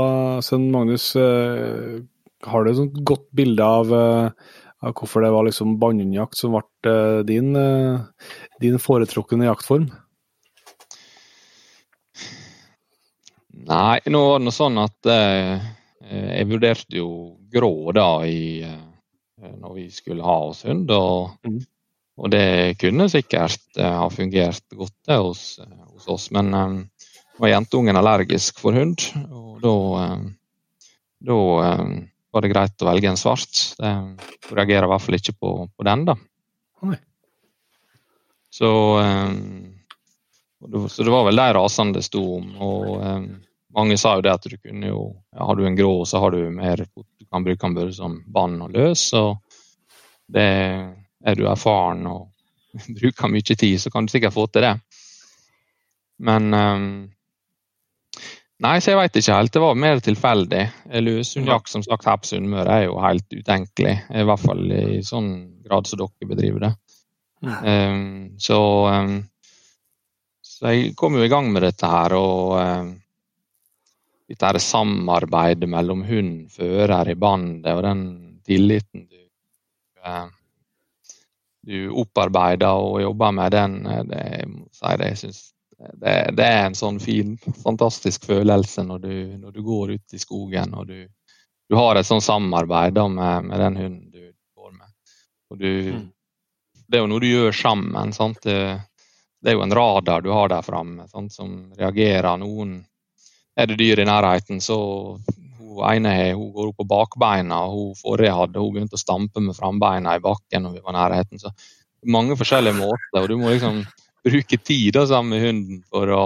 Speaker 5: Sønn Magnus, eh, har du et sånt godt bilde av, eh, av hvorfor det var liksom bannhundjakt som ble eh, din, din foretrukne jaktform?
Speaker 4: Nei, nå var det noe sånn at eh, jeg vurderte jo grå da i, når vi skulle ha oss hund. Og mm. Og det kunne sikkert uh, ha fungert godt hos, uh, hos, oss, men um, var jentungen allergisk for hund, og da, da var det greit å velge en svart. Hun reagerer i hvert fall ikke på, på den, da. Oi. Så, så det var vel de rasene det sto om. Og mange sa jo det at du kunne jo ja, Har du en grå, så har du mer du kan bruke den både som bånd og løs. og det er du erfaren og bruker mye tid, så kan du sikkert få til det. Men um, Nei, så jeg veit ikke helt. Det var mer tilfeldig. Løshundjakt som sagt her på Sunnmøre er jo helt utenkelig. I hvert fall i sånn grad som dere bedriver det. Um, så, um, så, jeg kom jo i gang med dette her, og um, dette her samarbeidet mellom hund, fører i bandet og den tilliten du uh, du opparbeider og jobber med den, eh, det, det, jeg synes det, det, er en sånn fin, fantastisk følelse når du, når du går ut i skogen og du, du har et sånn samarbeid med, med, den hunden du går med. Og du, mm. Det er jo noe du gjør sammen. Sant? Det, det er jo en radar du har der framme som reagerer. Noen Er det dyr i nærheten, så hun ene hun går opp på bakbeina, og hun forrige hadde hun begynte å stampe med frambeina i bakken når vi var nærheten. Så mange forskjellige måter, og du må liksom bruke tid da, sammen med hunden for å,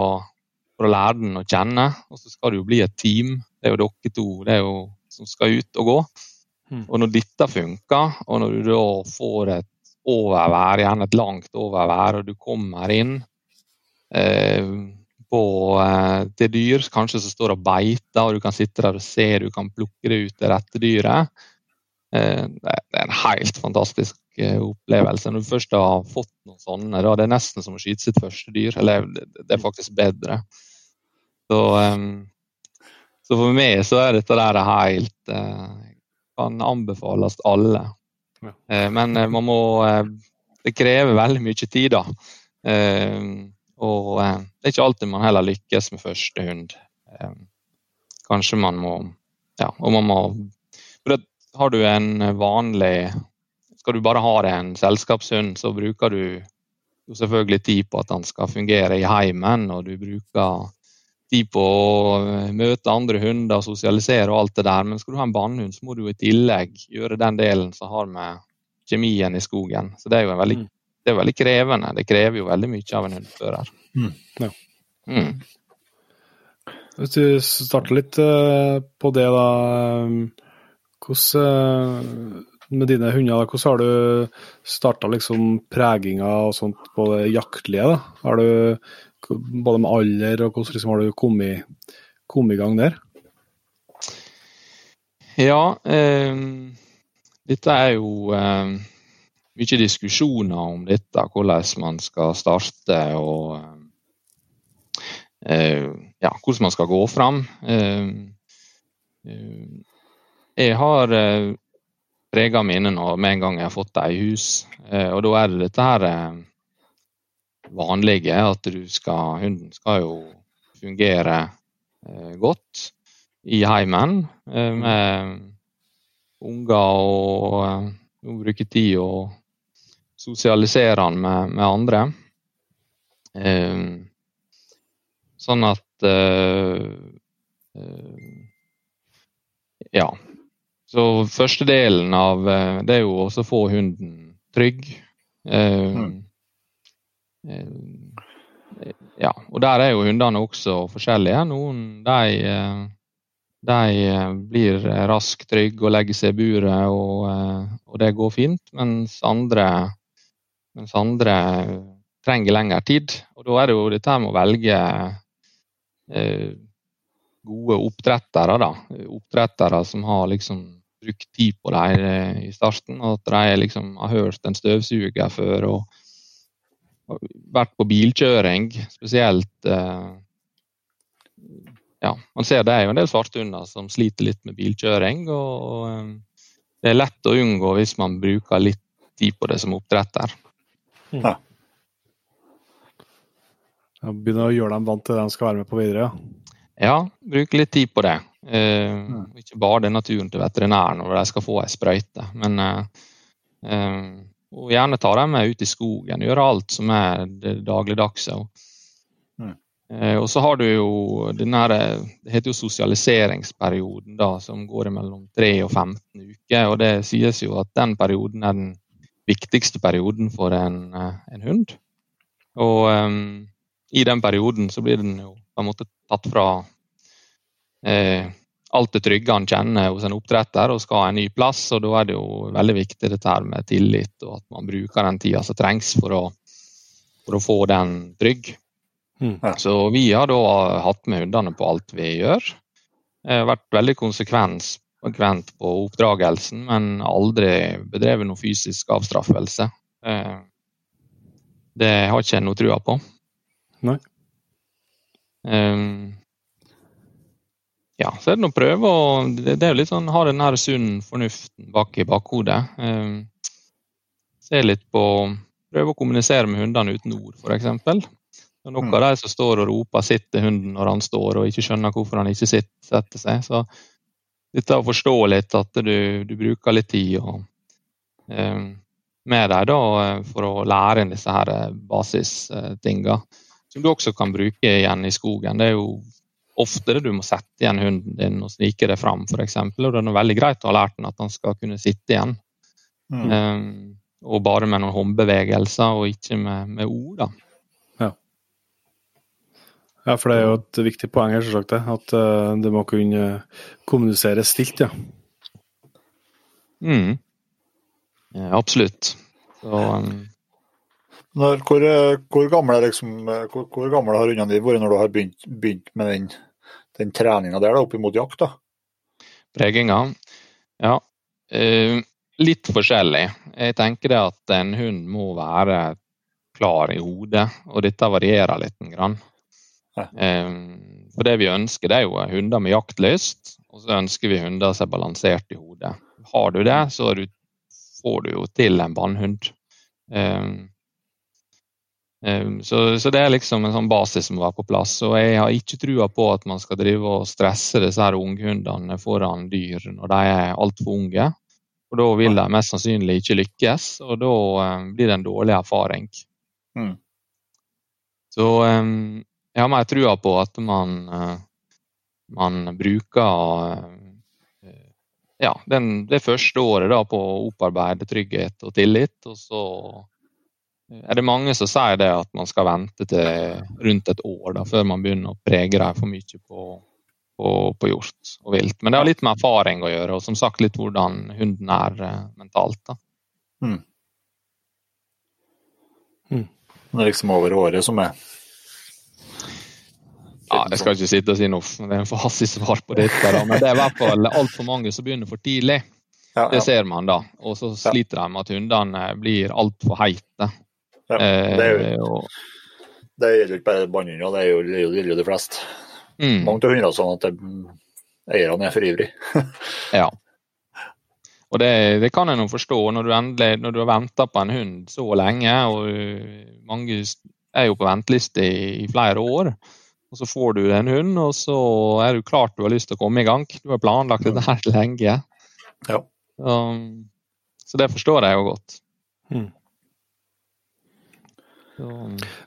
Speaker 4: for å, lære den å kjenne. Og så skal det jo bli et team. Det er jo dere to det er jo, som skal ut og gå. Mm. Og når dette funker, og når du da får et overvær, gjerne et langt overvær, og du kommer inn eh, på eh, til dyr kanskje som står og beiter, og du kan sitte der og se, du kan plukke det ut det rette dyret. Eh, det er en helt fantastisk eh, opplevelse. Når du først har fått noen sånne, da er nesten som å skyte sitt første dyr. Eller det er faktisk bedre. Så, så for meg så er dette der helt Kan anbefales alle. Men man må Det krever veldig mye tid, da. Og eh, det er ikke alltid man heller lykkes med første hund. Eh, kanskje man må Ja, og man må For det, har du en vanlig Skal du bare ha deg en selskapshund, så bruker du jo selvfølgelig tid på at han skal fungere i heimen, og du bruker tid på å møte andre hunder, sosialisere og alt det der. Men skal du ha en bannhund, så må du i tillegg gjøre den delen som har med kjemien i skogen. Så det er jo en veldig mm det er veldig krevende. Det krever jo veldig mye av en hundefører. Mm, ja. mm.
Speaker 5: Hvis du starter litt uh, på det, da. Hvordan uh, med dine hunder, hvordan har du starta liksom preginga og sånt på det jaktlige? da? Har du Både med alder og hvordan liksom har du kommet, kommet i gang der?
Speaker 4: Ja, eh, dette er jo eh, mye diskusjoner om dette, hvordan man skal starte. og eh, ja, hvordan man skal gå fram. Jeg har prega mine når med en gang jeg har fått deg i hus. Og da er det dette her vanlige, at du skal, hunden skal jo fungere godt i heimen med unger og bruke tid og sosialisere han med, med andre. Eh, sånn at eh, eh, Ja. Så første delen av eh, det er jo også å få hunden trygg. Mm. ja, og der er jo hundene også forskjellige. Noen de de eh, blir raskt trygge og legger seg i buret, og, eh, og, det går fint. Mens andre, mens andre, trenger lengre tid. Og da er det jo dette med å velge eh, gode oppdrettere. Da. Oppdrettere som har liksom brukt tid på dem eh, i starten. og At de liksom har hørt en støvsuger før og vært på bilkjøring. Spesielt eh, ja, man ser det er jo en del svarthunder som sliter litt med bilkjøring. og um, Det er lett å unngå hvis man bruker litt tid på det som oppdretter.
Speaker 5: Mm. Ja. Begynne å gjøre dem vant til det de skal være med på videre?
Speaker 4: Ja, ja bruke litt tid på det. Eh, mm. Ikke bare det naturen til veterinæren når de skal få ei sprøyte. Men eh, eh, og gjerne ta dem med ut i skogen, gjøre alt som er det dagligdagse. Eh, og så har du jo den her, Det heter jo sosialiseringsperioden, da, som går mellom 3 og 15 uker. og Det sies jo at den perioden er den viktigste perioden for en, eh, en hund. Og um, i den perioden så blir den jo på en måte tatt fra eh, alt det trygge han kjenner hos en oppdretter og skal ha en ny plass. og Da er det jo veldig viktig dette her med tillit og at man bruker den tida som trengs for å, for å få den trygg. Mm. Så vi har da hatt med hundene på alt vi gjør. Jeg har vært veldig konsekvent på oppdragelsen, men aldri bedrevet noe fysisk avstraffelse. Eh, det har ikke jeg noe trua på.
Speaker 5: Nei.
Speaker 4: Um, ja, så er det å prøve å Det er jo litt sånn ha den her sunn fornuften bak i bakhodet. Um, se litt på Prøve å kommunisere med hundene uten ord, f.eks. Og noen mm. av de som står og roper 'sitter hunden' når han står, og ikke skjønner hvorfor han ikke sitter, setter seg. Så dette forstå litt at du, du bruker litt tid og, eh, med deg da, for å lære inn disse her eh, basistinga, som du også kan bruke igjen i skogen. Det er jo ofte det du må sette igjen hunden din og snike det fram, f.eks. Og det er veldig greit å ha lært den at han skal kunne sitte igjen. Mm. Um, og bare med noen håndbevegelser, og ikke med, med ord. da.
Speaker 5: Ja, for det er jo et viktig poeng her, selvsagt, det. At uh, det må kunne kommunisere stilt, ja.
Speaker 4: Mm. ja absolutt. Så, um...
Speaker 3: Når, hvor, hvor, gamle, liksom, hvor, hvor gamle har hundene dine vært når du har begynt, begynt med den, den treninga der, da, opp mot jakt? da?
Speaker 4: Preginga? Ja. Uh, litt forskjellig. Jeg tenker det at en hund må være klar i hodet, og dette varierer litt. Grann. Um, for det vi ønsker, det er jo hunder med jaktlyst, og så ønsker vi hunder som er balansert i hodet. Har du det, så får du jo til en bannhund. Um, um, så, så, det er liksom en sånn basis som må være på plass. Og jeg har ikke trua på at man skal drive og stresse disse her unghundene foran dyr når de er altfor unge. For da vil de mest sannsynlig ikke lykkes, og da blir det en dårlig erfaring. Mm. Så um, jeg har mer trua på at man, eh, man bruker eh, ja, den, det første året da, på å opparbeide trygghet og tillit. Og så er det mange som sier det at man skal vente til rundt et år da, før man begynner å prege dem for mye på, på, på, hjort og vilt. Men det har litt med erfaring å gjøre, og som sagt litt hvordan hunden er eh, mentalt. da. Mm.
Speaker 3: Mm. Det er liksom over året som er
Speaker 4: ja, jeg skal ikke sitte og si noe, det er en fasitsvar på dette. Da. Men det er i hvert fall altfor mange som begynner for tidlig. Ja, ja. Det ser man da. Og så sliter de med at hundene blir altfor heite. Ja,
Speaker 3: det, er jo, eh, det gjelder ikke bare bannhunder, det gjelder jo de fleste.
Speaker 4: Mm.
Speaker 3: Mange av hundene sånn at eierne er for ivrig.
Speaker 4: Ja. Og det, det kan jeg nå forstå når du endelig når du har venta på en hund så lenge, og mange er jo på venteliste i, i flere år. Og så får du en hund, og så er du klart du har lyst til å komme i gang. Du har planlagt dette her lenge.
Speaker 3: Ja.
Speaker 4: Um, så det forstår jeg jo godt.
Speaker 5: Mm.
Speaker 4: Så,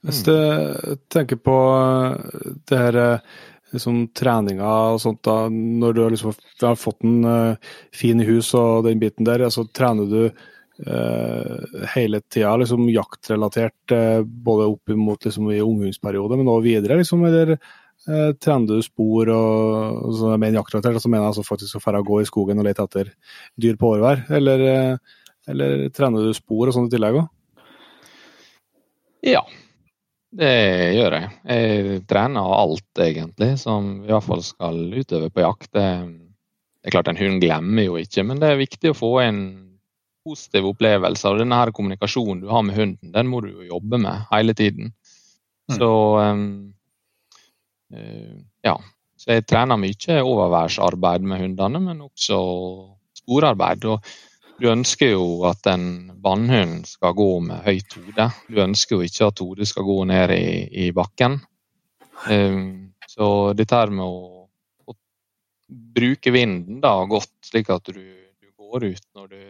Speaker 5: Hvis
Speaker 4: mm.
Speaker 5: du tenker på eh, det her eh, liksom, treninga og sånt, da, når du har, liksom, du har fått en uh, fin i hus og den biten der, altså, trener du uh, hele tida liksom, jaktrelatert, uh, både opp mot liksom, i unghundsperiode, men også videre, liksom, eller uh, trener du spor og, og så, mener jaktrelatert, så mener jeg altså faktisk å dra gå i skogen og lete etter dyr på årvær, eller, eller trener du spor og sånt i tillegg òg?
Speaker 4: Ja, det gjør jeg. Jeg trener alt, egentlig, som i hvert fall skal utøve på jakt. Det, det er klart En hund glemmer jo ikke, men det er viktig å få en positiv opplevelser. Og denne her kommunikasjonen du har med hunden, den må du jo jobbe med hele tiden.
Speaker 3: Mm.
Speaker 4: Så um, uh, ja. Så jeg trener mye overværsarbeid med hundene, men også sporarbeid. Og du ønsker jo at en vannhund skal gå med høyt hode. Du ønsker jo ikke at hodet skal gå ned i, i bakken. Um, så dette her med å, å bruke vinden da godt, slik at du, du går ut når, du,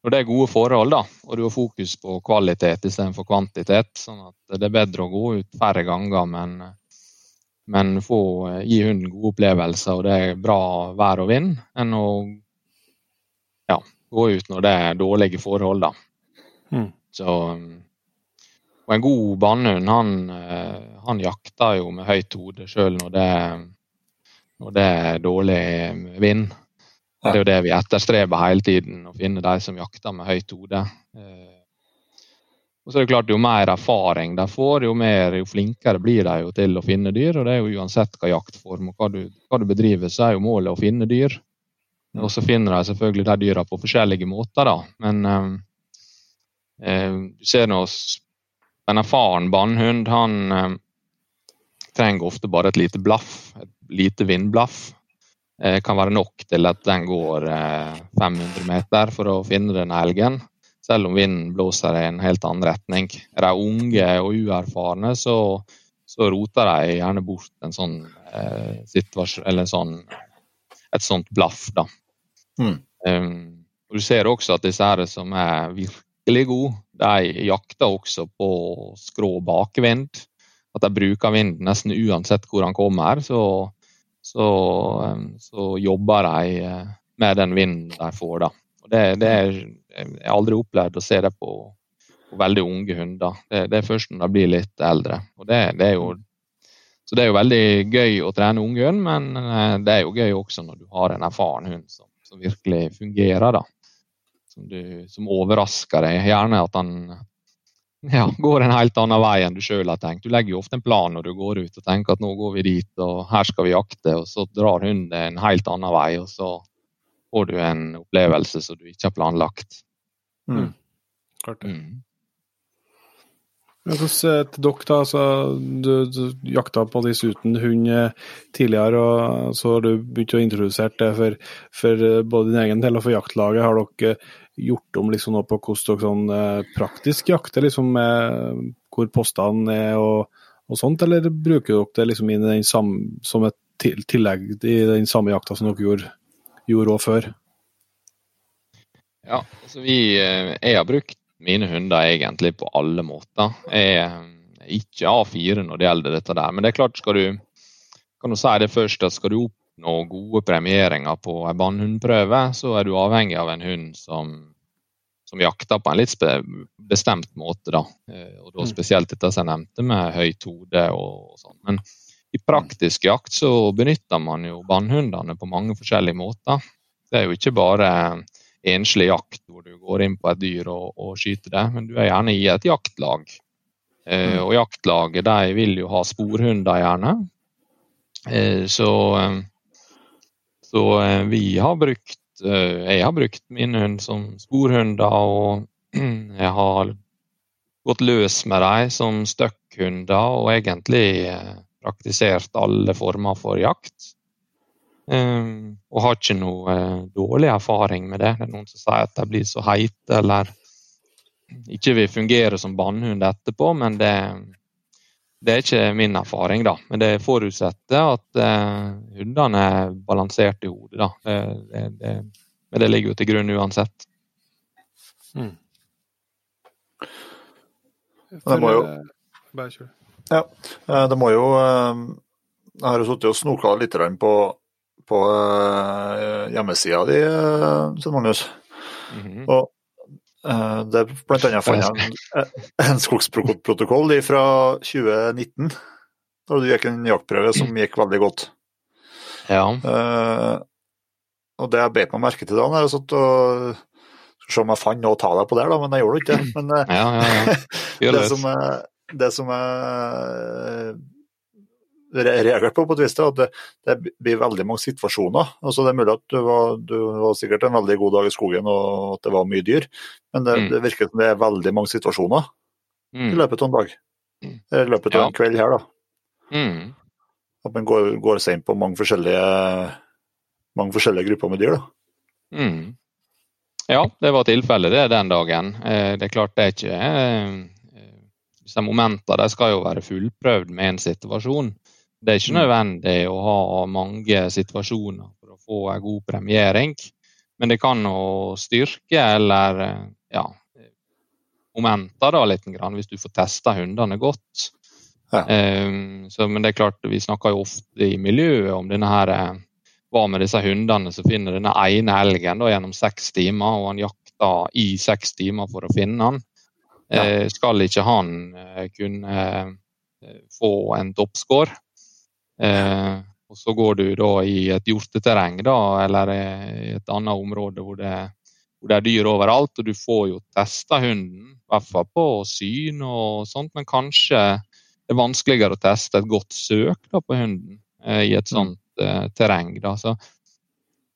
Speaker 4: når det er gode forhold, da, og du har fokus på kvalitet istedenfor kvantitet. sånn at det er bedre å gå ut færre ganger, men, men få gi hunden gode opplevelser og det er bra vær og vind, enn å ja, gå ut når det er dårlige forhold. da.
Speaker 5: Mm.
Speaker 4: Så, og en god bannhund, han, han jakter jo med høyt hode sjøl når, når det er dårlig vind. Det er jo det vi etterstreber hele tiden, å finne de som jakter med høyt hode. Eh, Og så er det klart, Jo mer erfaring de får, jo, mer, jo flinkere blir de jo til å finne dyr. og det er jo Uansett hva jaktform og hva du, hva du bedriver, så er jo målet å finne dyr. Og så finner de selvfølgelig de dyra på forskjellige måter, da. Men eh, eh, du ser nå en erfaren bannhund, han eh, trenger ofte bare et lite blaff. Et lite vindblaff. Eh, kan være nok til at den går eh, 500 meter for å finne den elgen. Selv om vinden blåser i en helt annen retning. Er de unge og uerfarne, så, så roter de gjerne bort en sånn eh, sånn, et sånt blaff. da.
Speaker 3: Mm.
Speaker 4: Um, Du ser også at disse her som er virkelig gode, de jakter også på skrå bakvind. At de bruker vinden nesten uansett hvor han kommer. Så, så, så jobber de eh, med den vinden de får. da. Og det, det er, jeg har aldri opplevd å se det på, på veldig unge hunder. Det, det er først når de blir litt eldre. Og det, det er jo så det er jo veldig gøy å trene unge hund, men eh, det er jo gøy også når du har en erfaren hund som, som virkelig fungerer. da. Som, du, som overrasker deg. Gjerne at han ja, går en helt annen vei enn du sjøl har tenkt. Du legger jo ofte en plan når du går ut og tenker at nå går vi dit, og her skal vi jakte, og så drar hunden en helt annen vei, og så får du en opplevelse som du ikke har planlagt.
Speaker 3: Mm.
Speaker 5: Klart det.
Speaker 4: Mm.
Speaker 5: Hvordan til dere, da? Altså, du, du jakta på disse uten hund eh, tidligere, og så har du begynt å introdusere det for, for eh, både din egen del og for jaktlaget. Har dere gjort om liksom på hvordan sånn eh, praktisk jakter, liksom med hvor postene er og, og sånt, eller bruker dere det liksom samme, som et tillegg i den samme jakta som dere gjorde, gjorde før?
Speaker 4: Ja, altså vi, eh, jeg har brukt mine hunder egentlig på alle måter. Jeg er ikke A4 når det gjelder dette der, men det er klart skal du kan du si det først at skal du oppnå gode premieringer på en bannhundprøve, så er du avhengig av en hund som, som jakter på en litt bestemt måte. da. Eh, Og da
Speaker 5: Mm.
Speaker 4: spesielt dette som jeg nevnte med høyt hode og, og sånn. Men i praktisk jakt så benytter man jo bannhundene på mange forskjellige måter. Det er jo ikke bare enslig jakt hvor du går inn på et dyr og, og skyter det, men du er gjerne i et jaktlag. Eh, og jaktlaget de vil jo ha sporhunder gjerne. Eh, så eh, så eh, vi har brukt eh, Jeg har brukt min hund som sporhunder, og jeg har gått løs med dem som støkkhunder, og egentlig eh, praktisert alle former for jakt. Um, og har ikke noe dårlig erfaring med det. Det er noen som sier at de blir så heite eller ikke vil fungere som bannhund etterpå, men det, det, er ikke min erfaring. da. Men det forutsetter at eh, hundene er balansert i hodet. da. Det, det, men det ligger jo til grunn uansett. Mm.
Speaker 3: Det må jo Bare kjør. Ja, det må jo Jeg har jo sittet og snoka litt på på uh, hjemmesida di, Magnus. Mm -hmm. Og det er blant annet en, en skogsprotokoll fra 2019, da du gikk en jaktprøve som gikk veldig godt.
Speaker 4: Ja.
Speaker 3: Uh, og det jeg bet meg merke til da, når jeg satt og se om jeg fant noe å ta deg på der, da, men jeg gjorde ikke det. Men
Speaker 4: ja, ja, ja.
Speaker 3: det, som er, det som er reagert på, på et vis, at det, det, blir veldig mange situasjoner. Altså, det er mulig at du var, du var, sikkert en veldig god dag i skogen og at det var mye dyr, men det, mm. det virker som det er veldig mange situasjoner mm. i løpet av en dag. Mm. I løpet av ja. en kveld her, da.
Speaker 4: Mm.
Speaker 3: At man går, går seg inn på mange forskjellige, mange forskjellige grupper med dyr. da.
Speaker 4: Mm. Ja, det var tilfellet det den dagen. Eh, det er klart det er ikke eh, disse momentene de skal jo være fullprøvd med en situasjon. Det er ikke mm. nødvendig å ha mange situasjoner for å få en god premiering, men det kan jo styrke eller ja, momenter da litt, hvis du får testa hundene godt. Ja. Um, så, men det er klart, vi snakker jo ofte i miljøet om denne her hva med disse hundene som finner denne ene elgen da, gjennom seks timer, og han jakter i seks timer for å finne han. Ja. Uh, skal ikke han uh, kunne uh, få en toppscore? Eh, og så går du da i et hjorteterreng da, eller i et annet område hvor det, hvor det er dyr overalt, og du får jo testa hunden, i hvert fall på syn og sånt, men kanskje det er vanskeligere å teste et godt søk da, på hunden eh, i et mm. sånt eh, terreng. Da. Så,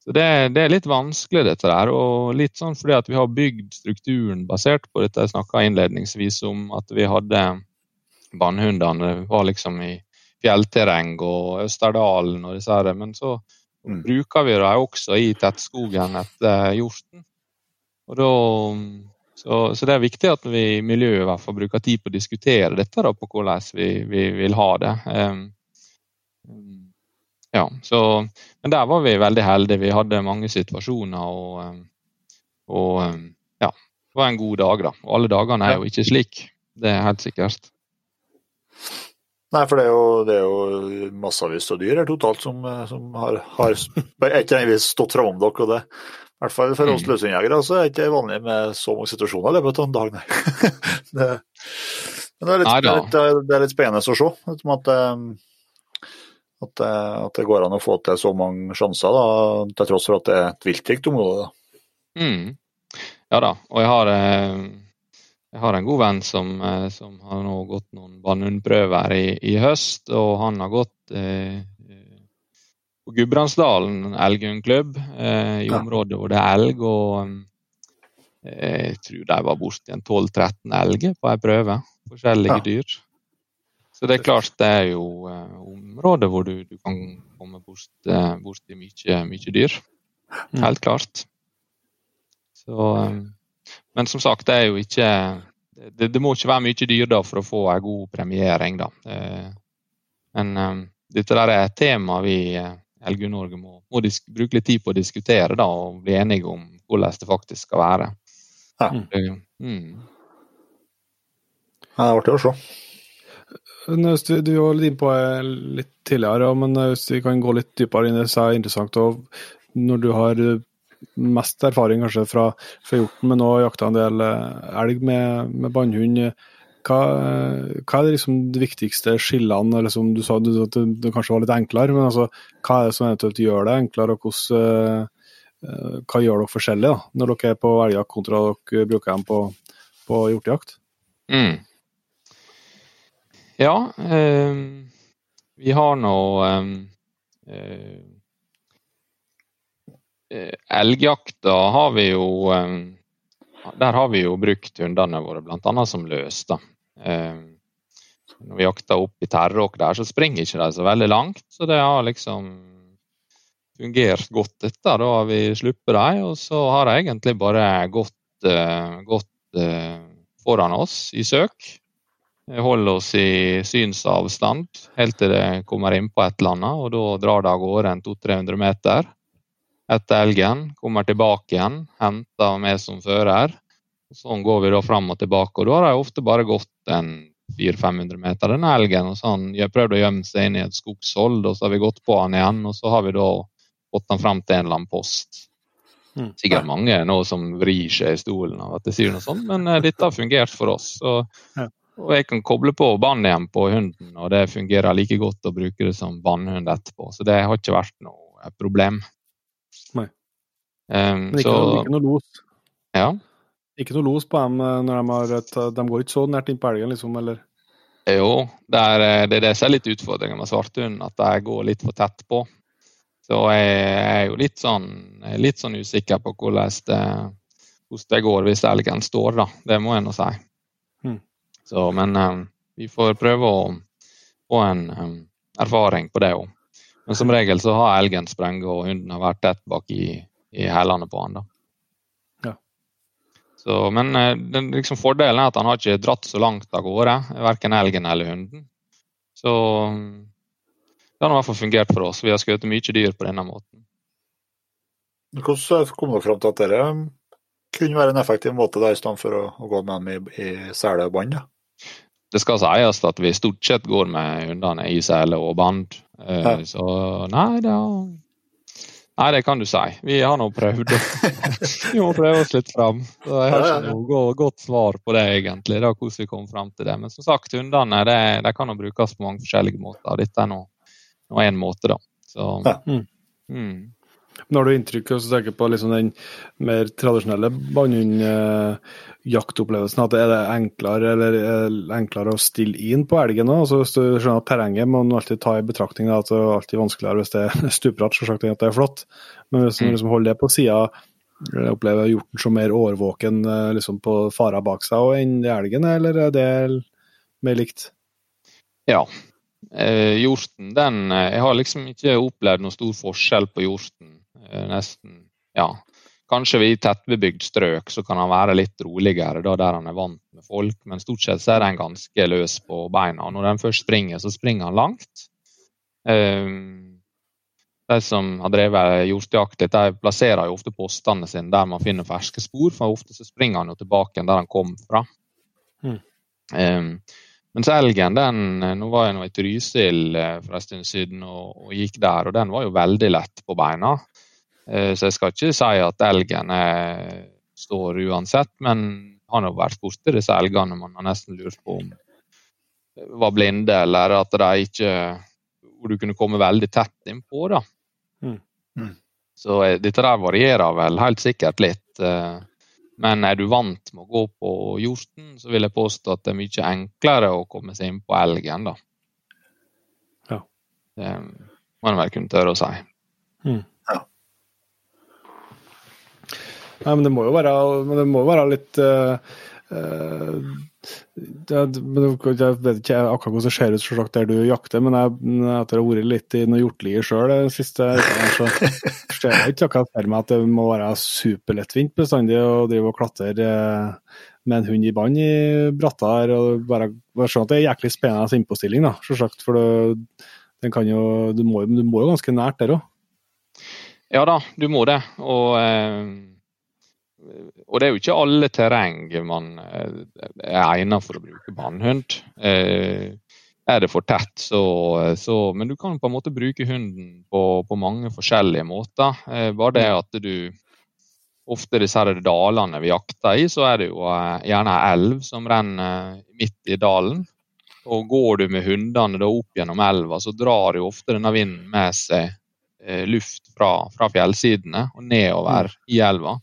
Speaker 4: så det, det, er litt vanskelig, dette der. Og litt sånn fordi at vi har bygd strukturen basert på dette jeg snakka innledningsvis om, at vi hadde bannhundene var liksom i fjellterreng og Østerdalen og disse her, men så mm. bruker vi dem også i tettskogen etter hjorten. Og da, så, så, det er viktig at vi i miljøet i hvert fall bruker tid på å diskutere dette, da, på hvordan vi, vi vil ha det. Um, ja, så, men der var vi veldig heldige. Vi hadde mange situasjoner og, og ja, det var en god dag. da. Og alle dagene er jo ikke slik, det er helt sikkert.
Speaker 3: Nei, for det er jo, det er jo massevis av dyr her totalt som, eh, som har, har ikke vis stått framom dere. og det i hvert fall for oss mm. løshundjegere så er det ikke vanlig med så mange situasjoner i løpet av en dag, nei. det, men det er, litt, nei, det, er, det er, litt, spennende å se at, eh, at, eh, at, det går an å få til så mange sjanser, da, til tross for at det er et viltrikt område.
Speaker 4: Mm. Ja da, og jeg har jeg har en god venn som, eh, som har nå gått noen bannhundprøver i, i, høst, og han har gått eh, på Gudbrandsdalen elghundklubb, eh, i området hvor det er elg. og eh, Jeg tror de var borti 12-13 elger på ei prøve. Forskjellige ja. dyr. Så det er klart det er jo eh, områder hvor du, du, kan komme bort, eh, borti mye, mye dyr. Mm. Helt klart. Så men som sagt, det er jo ikke det, det, må ikke være mye dyr da for å få en god premiering. da. Eh, men um, dette der er et tema vi i Elgu Norge må, må bruke litt tid på å diskutere da, og bli enige om hvordan det faktisk skal være.
Speaker 3: Ja. Mm. Ja, Det er artig å se.
Speaker 5: Du var litt innpå litt tidligere, men hvis vi kan gå litt dypere inn i det, så er det interessant. Og når du har mest erfaring kanskje fra, fra hjorten, men òg jakta en del eh, elg med, med bannhund. Hva, hva, er liksom det viktigste skillene? eller som Du sa du, at det, det, kanskje var litt enklere, men altså, hva er det som eventuelt gjør det enklere? og hvordan, uh, Hva gjør dere forskjellig da, når dere er på elgjakt kontra dere bruker dem på, på hjortejakt?
Speaker 4: Mm. Ja, øh, vi har nå øh, Eh, elgjakta har vi jo eh, Der har vi jo brukt hundene våre bl.a. som løs. da. Eh, når vi jakter opp i Terråk der, så springer ikke de så veldig langt. Så det har liksom fungert godt, dette. Da har vi sluppet dem, og så har de egentlig bare gått, gått foran oss i søk. Holder oss i synsavstand helt til det kommer inn på et eller annet, og da drar det av gårde en 200-300 meter etter elgen. Kommer tilbake igjen, henter med som fører. Sånn går vi da fram og tilbake, og da har de ofte bare gått en 400-500 meter, denne elgen. og så har han prøvd å gjemme seg inn i et skogshold, og så har vi gått på han igjen. Og så har vi da fått han fram til en eller annen post. Mm. Sikkert mange nå som vrir seg i stolen av at jeg sier noe sånt, men uh, dette har fungert for oss. Og, og jeg kan koble på bånd igjen på hunden, og det fungerer like godt å bruke det som bannhund etterpå. Så det har ikke vært noe problem.
Speaker 5: Nei. Um, men ikke, så, noe, ikke noe los?
Speaker 4: Ja.
Speaker 5: Ikke noe los på dem eh, når de har et De går ikke så nært innpå elgen, liksom, eller?
Speaker 4: Jo, det er, eh, det er det som er litt utfordringen med svarthund, at de går litt for tett på. Så jeg er jo litt sånn, litt sånn usikker på hvordan det, hvordan det går hvis elgen står, da. Det må jeg nå si. Mm. Så, men um, vi får prøve å få en um, erfaring på det òg. Men som regel så har elgen sprenget, og hunden har vært tett bak i, i hælene på han da.
Speaker 5: Ja.
Speaker 4: Så, men uh, den liksom, fordelen er at han har ikke dratt så langt av gårde, verken elgen eller hunden. Så det har i hvert fall fungert for oss. Vi har skutt mye dyr på denne måten.
Speaker 3: Hvordan kom dere fram til at dette kunne være en effektiv måte da, i stedet for å, å, gå med dem i, i sele og bånd?
Speaker 4: Det skal sies at vi stort sett går med hundene i sele og bånd. Eh, ja. Så nei, det Nei, det kan du si. Vi har nå prøvd. vi må prøve oss litt fram. Så jeg har ikke noe godt svar på det, egentlig, da, hvordan vi kom fram til det. Men som sagt, hundene det, de kan jo brukes på mange forskjellige måter. Dette er nå én måte, da. Så, ja. mm.
Speaker 5: Mm. Når du inntrykk av å tenke på liksom den mer tradisjonelle bannhundjaktopplevelsen, at er det enklere, eller, enklere å stille inn på elgen nå? Altså, hvis du skjønner at terrenget må man alltid ta i betraktning, at det er alltid vanskeligere hvis det er stupbratt, selvsagt, at det er flott. Men hvis man mm. liksom holder det på sida, opplever hjorten som mer årvåken eh, liksom på fara bak seg enn elgen, eller er det mer likt?
Speaker 4: Ja, Eh, hjorten, den eh, Jeg har liksom ikke opplevd noen stor forskjell på hjorten. Eh, nesten, ja. Kanskje i tettbebygd strøk så kan han være litt roligere da der han er vant med folk, men stort sett så er han ganske løs på beina. Når den først springer, så springer han langt. Eh, de som har drevet hjortejakt, de plasserer jo ofte postene sine der man finner ferske spor, for ofte så springer han jo tilbake der han kom fra. Mm. Um, mens elgen, den Nå var jeg nå i Trysil for en stund siden og, og, gikk der, og den var jo veldig lett på beina. Eh, så jeg skal ikke si at elgen er, står uansett, men han har vært borti disse elgene man har nesten lurt på om var blinde, eller at de ikke Hvor du kunne komme veldig tett innpå, da. Mm. Mm. Så dette der varierer vel helt sikkert litt. Men er du vant med å gå på hjorten, så vil jeg påstå at det er mye enklere å komme seg inn på elgen. da.
Speaker 5: Ja.
Speaker 4: Det må en vel kunne tørre å si.
Speaker 5: Mm. Ja. Nei, men det må jo være, det må være litt uh, uh, det, jeg vet ikke akkurat hvordan det ser ut selvsagt der du jakter, men jeg, etter å ha vært litt i noe hjortelier sjøl den siste så ser jeg ikke akkurat for meg at det må være superlettvint bestandig å drive og klatre eh, med en hund i bånd i bratta her. og bare, bare sånn at Det er jæklig spennende innpåstilling, da, selvsagt. For det, den kan jo, du, må, du må jo ganske nært der òg.
Speaker 4: Ja da, du må det. Og eh og det er jo ikke alle terreng man eh, er egnet for å bruke bannhund. Eh, er det for tett, så, så, Men du kan på en måte bruke hunden på, på mange forskjellige måter. Eh, bare det at du Ofte disse her dalene vi jakter i, så er det jo gjerne ei elv som renner midt i dalen. Og går du med hundene opp gjennom elva, så drar jo ofte denne vinden med seg luft fra, fra fjellsidene og nedover i elva.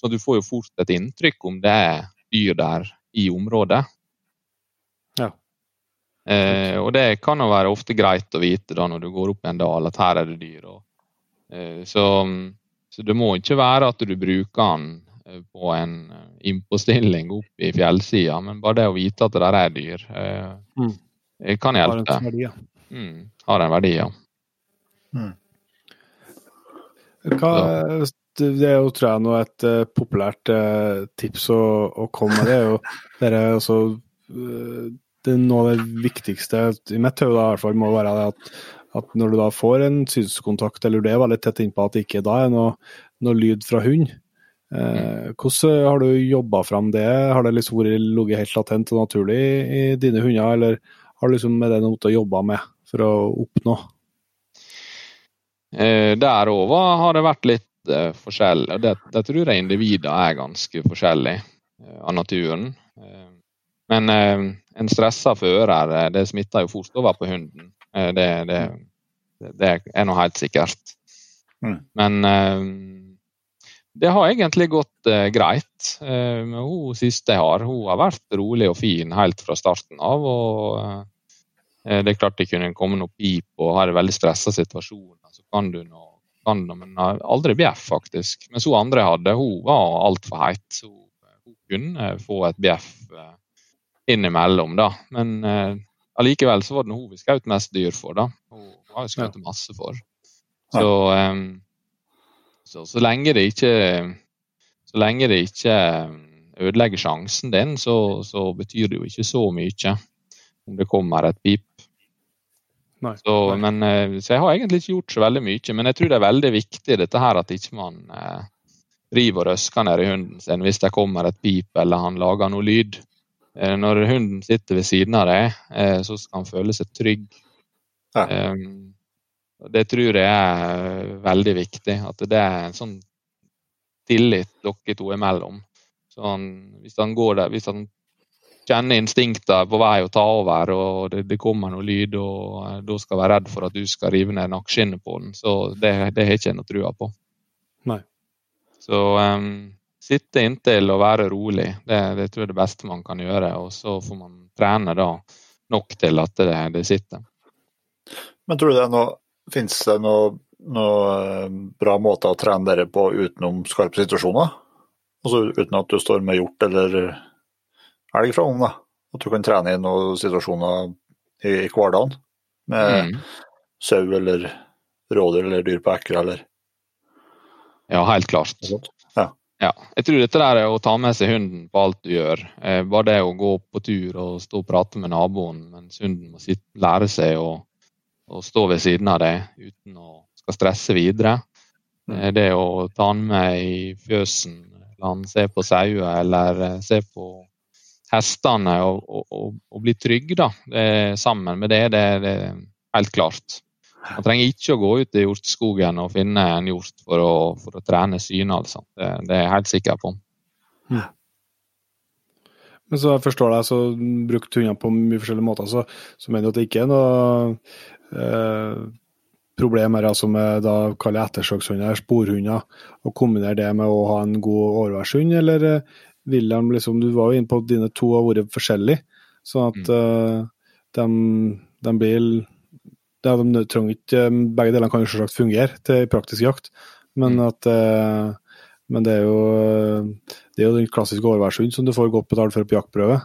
Speaker 4: Så du får jo fort et inntrykk om det er dyr der i området.
Speaker 5: Ja.
Speaker 4: Eh, og det kan jo være ofte greit å vite da når du går opp en dal at her er det dyr. Og, eh, så, så, det må ikke være at du bruker den eh, på en innpåstilling opp i fjellsida, men bare det å vite at det der er dyr. Eh, mm. kan kan
Speaker 5: Har en
Speaker 4: hjelpe.
Speaker 5: verdi, ja.
Speaker 4: Mm, har en verdi, ja.
Speaker 5: Hva, det er jo, tror jeg, nå et uh, populært uh, tips å, å komme med. Det er jo dere, altså, uh, det er Noe av det viktigste i mitt hode i hvert fall må være det at, at når du da får en synskontakt, eller du er veldig tett innpå at det ikke da er noe, noe lyd fra hund, eh, hvordan har du jobba fram det? Har det liksom vært ligget helt latent og naturlig i dine hunder, eller har du liksom med det noe å jobbe med for å oppnå?
Speaker 4: Eh, der òg har det vært litt eh, forskjell. og Det, det tror jeg individer er ganske forskjellige eh, av naturen. Eh, men en stressa fører, det smitter jo fort over på hunden. Det, det, det, er nå helt sikkert.
Speaker 3: Mm.
Speaker 4: Men det har egentlig gått greit. Hun siste jeg har, hun har vært rolig og fin helt fra starten av. og Det er klart det kunne komme noe pip og har en veldig stressa situasjon. Så kan du nå, du, men aldri bjeff, faktisk. Mens hun andre hadde, hun var altfor heit. Så hun kunne få et bjeff eh, innimellom, da. Men eh, allikevel så var det hun vi skjøt mest dyr for, da. Hun har jo skutt masse for. Så, eh, så så lenge det ikke så lenge det ikke eh, ødelegger sjansen din, så, så betyr det jo ikke så mye om det kommer et pip.
Speaker 5: Nei.
Speaker 4: Så, men, eh, så jeg har egentlig ikke gjort så veldig mye. Men jeg tror det er veldig viktig dette her at ikke man eh, river og røsker ned i hunden sin hvis det kommer et pip eller han lager noe lyd. Eh, når hunden sitter ved siden av deg, eh, så skal han føle seg trygg.
Speaker 3: Ja.
Speaker 4: Eh, det tror jeg er veldig viktig. At det er en sånn tillit dere to imellom. Så han, hvis han går der, hvis han kjenner instinkter på vei å ta over, og det, det kommer noe lyd, og da skal være redd for at du skal rive ned nakkeskinnet på den, så det, det har ikke noe trua på.
Speaker 5: Nei.
Speaker 4: Så um, sitte inntil og være rolig, det, det tror jeg er det beste man kan gjøre. Og så får man trene da nok til at det, det sitter.
Speaker 3: Men tror du det er noe Fins det noe, noe eh, bra måte å trene dere på utenom skarpe situasjoner? Altså uten at du står med hjort eller elg fra hånden, da? At du kan trene i noen situasjoner i, i hverdagen? Med
Speaker 4: Mm.
Speaker 3: sau eller rådyr eller dyr på ekre eller
Speaker 4: Ja, helt klart.
Speaker 3: Ja.
Speaker 4: Ja, jeg tror dette der er å ta med seg hunden på alt du gjør. Eh, bare det å gå på tur og stå og prate med naboen mens hunden må sitte, lære seg å, å stå ved siden av deg uten å skal stresse videre. Eh, det å ta han med i fjøsen, la den se på sauer eller eh, se på hestene og, og, og, bli trygg da. Det, sammen med det, det, er helt klart. Man trenger ikke å gå ut i hjortskogen og finne en hjort for å, for å trene synet. Altså. Det, det er jeg helt sikker på.
Speaker 5: Men så jeg forstår deg, så brukt hundene på mye forskjellige måter, så, så mener du at det ikke er noe eh, problem her altså med da kaller jeg ettersøkshunder, sporhunder, å kombinere det med å ha en god overværshund, eller eh, liksom Du var jo inne på at dine to har vært forskjellige, sånn at eh, de, de blir ja, de trenger ikke Begge delene kan jo selvsagt fungere til praktisk jakt, men at uh, men det er jo det er jo den klassiske overværshund som du får godt betalt for på jaktprøve.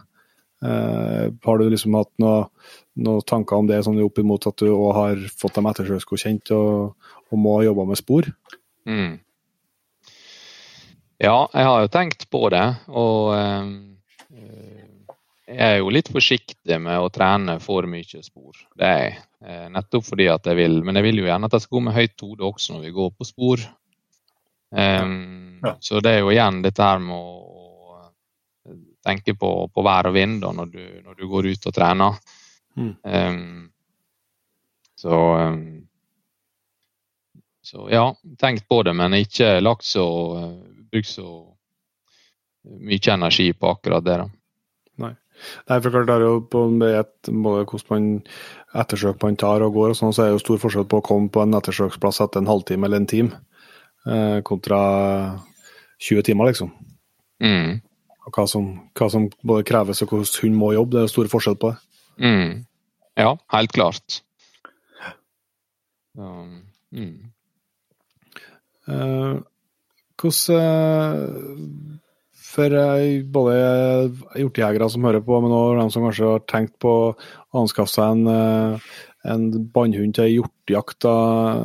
Speaker 5: Eh, har du liksom hatt noen noe tanker om det sånn opp imot at du òg har fått dem ettersøksgodkjent og, og må ha jobba med spor?
Speaker 4: Mm. Ja, jeg har jo tenkt på det. Og eh, jeg er jo litt forsiktig med å trene for mye spor. Det er jeg. Eh, nettopp fordi at jeg vil. Men jeg vil jo gjerne at jeg skal gå med høyt hode også når vi går på spor.
Speaker 3: Ja.
Speaker 4: Så det er jo igjen dette her med å tenke på, på vær og vind da, når, du, når du går ut og trener.
Speaker 5: Mm.
Speaker 4: Um, så um, så ja, tenkt på det, men ikke lagt så brukt så mye energi på akkurat det. da.
Speaker 5: Nei, for klart det er jo på et, både hvordan ettersøk man tar og går, og sånn, så er det jo stor forskjell på å komme på en ettersøksplass etter en halvtime eller en time, eh, kontra 20 timer, liksom.
Speaker 4: Mm.
Speaker 5: Og hva som, hva som både kreves og hvordan hun må jobbe, det er jo stor forskjell på det.
Speaker 4: Mm. Ja, helt klart. Um, mm.
Speaker 5: Eh, hvordan eh, for både hjortejegere som hører på, men også de som kanskje har tenkt på å anskaffe seg en, eh, en bannhund til hjortejakt.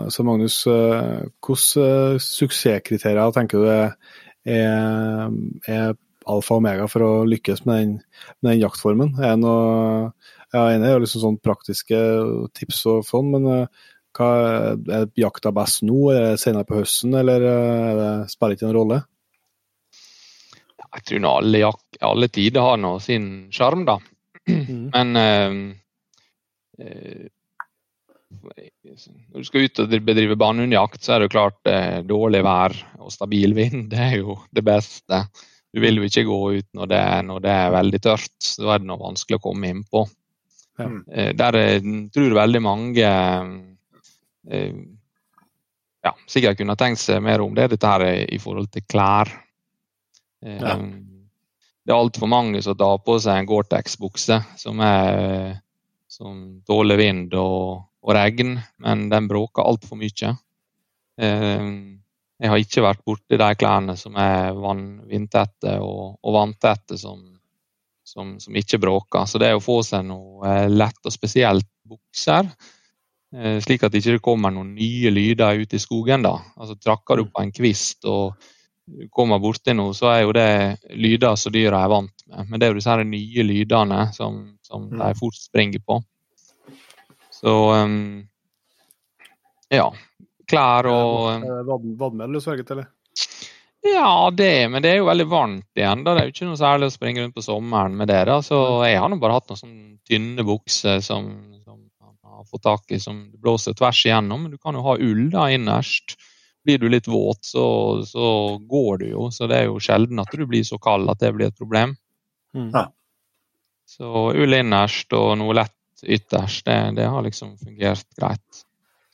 Speaker 5: Så Magnus, eh, hvilke suksesskriterier tenker du er, er, alfa og omega for å lykkes med den, med den jaktformen? Er noe, jeg er enig i liksom sånn praktiske tips og sånn, men hva, er jakta best nå, er det senere på høsten, eller er det, spiller ikke en rolle?
Speaker 4: Jeg tror nå alle, alle tider har nå sin sjarm, da. Mm. Men eh, eh, når du skal ut og bedrive banehundjakt, så er det jo klart eh, dårlig vær og stabil vind det er jo det beste. Du vil jo ikke gå ut når det, når det er veldig tørt. Da er det noe vanskelig å komme innpå. Ja. Eh, der jeg tror veldig mange eh, ja, sikkert kunne tenkt seg mer om det, dette her i forhold til klær. Ja. Det er altfor mange som tar på seg en Gore-Tex-bukse som, som tåler vind og, og, regn, men den bråker altfor mye. Jeg har ikke vært borti de klærne som er vindtette og, og vanntette som, som, som, ikke bråker. Så det å få seg noe lett og spesielt bukser, slik at det ikke kommer noen nye lyder ut i skogen. da. Altså Trakker du på en kvist og kommer borti noe, så er jo det lyder som dyra er vant med. Men det er jo disse nye lydene som, som mm. de fort springer på. Så um, ja. Klær og
Speaker 5: um, Vadmel du sverget eller?
Speaker 4: Ja, det, men det er jo veldig varmt igjen. da. Det er jo ikke noe særlig å springe rundt på sommeren med det. da. Så jeg har nå bare hatt noen sånne tynne bukser som, man tak i som blåser tvers igjennom. Men du kan jo ha ull da innerst blir du litt våt, så, så, går du jo. Så det er jo sjelden at du blir så kald at det blir et problem. Mm. Ja. Så ull innerst og noe lett ytterst, det, det har liksom fungert greit.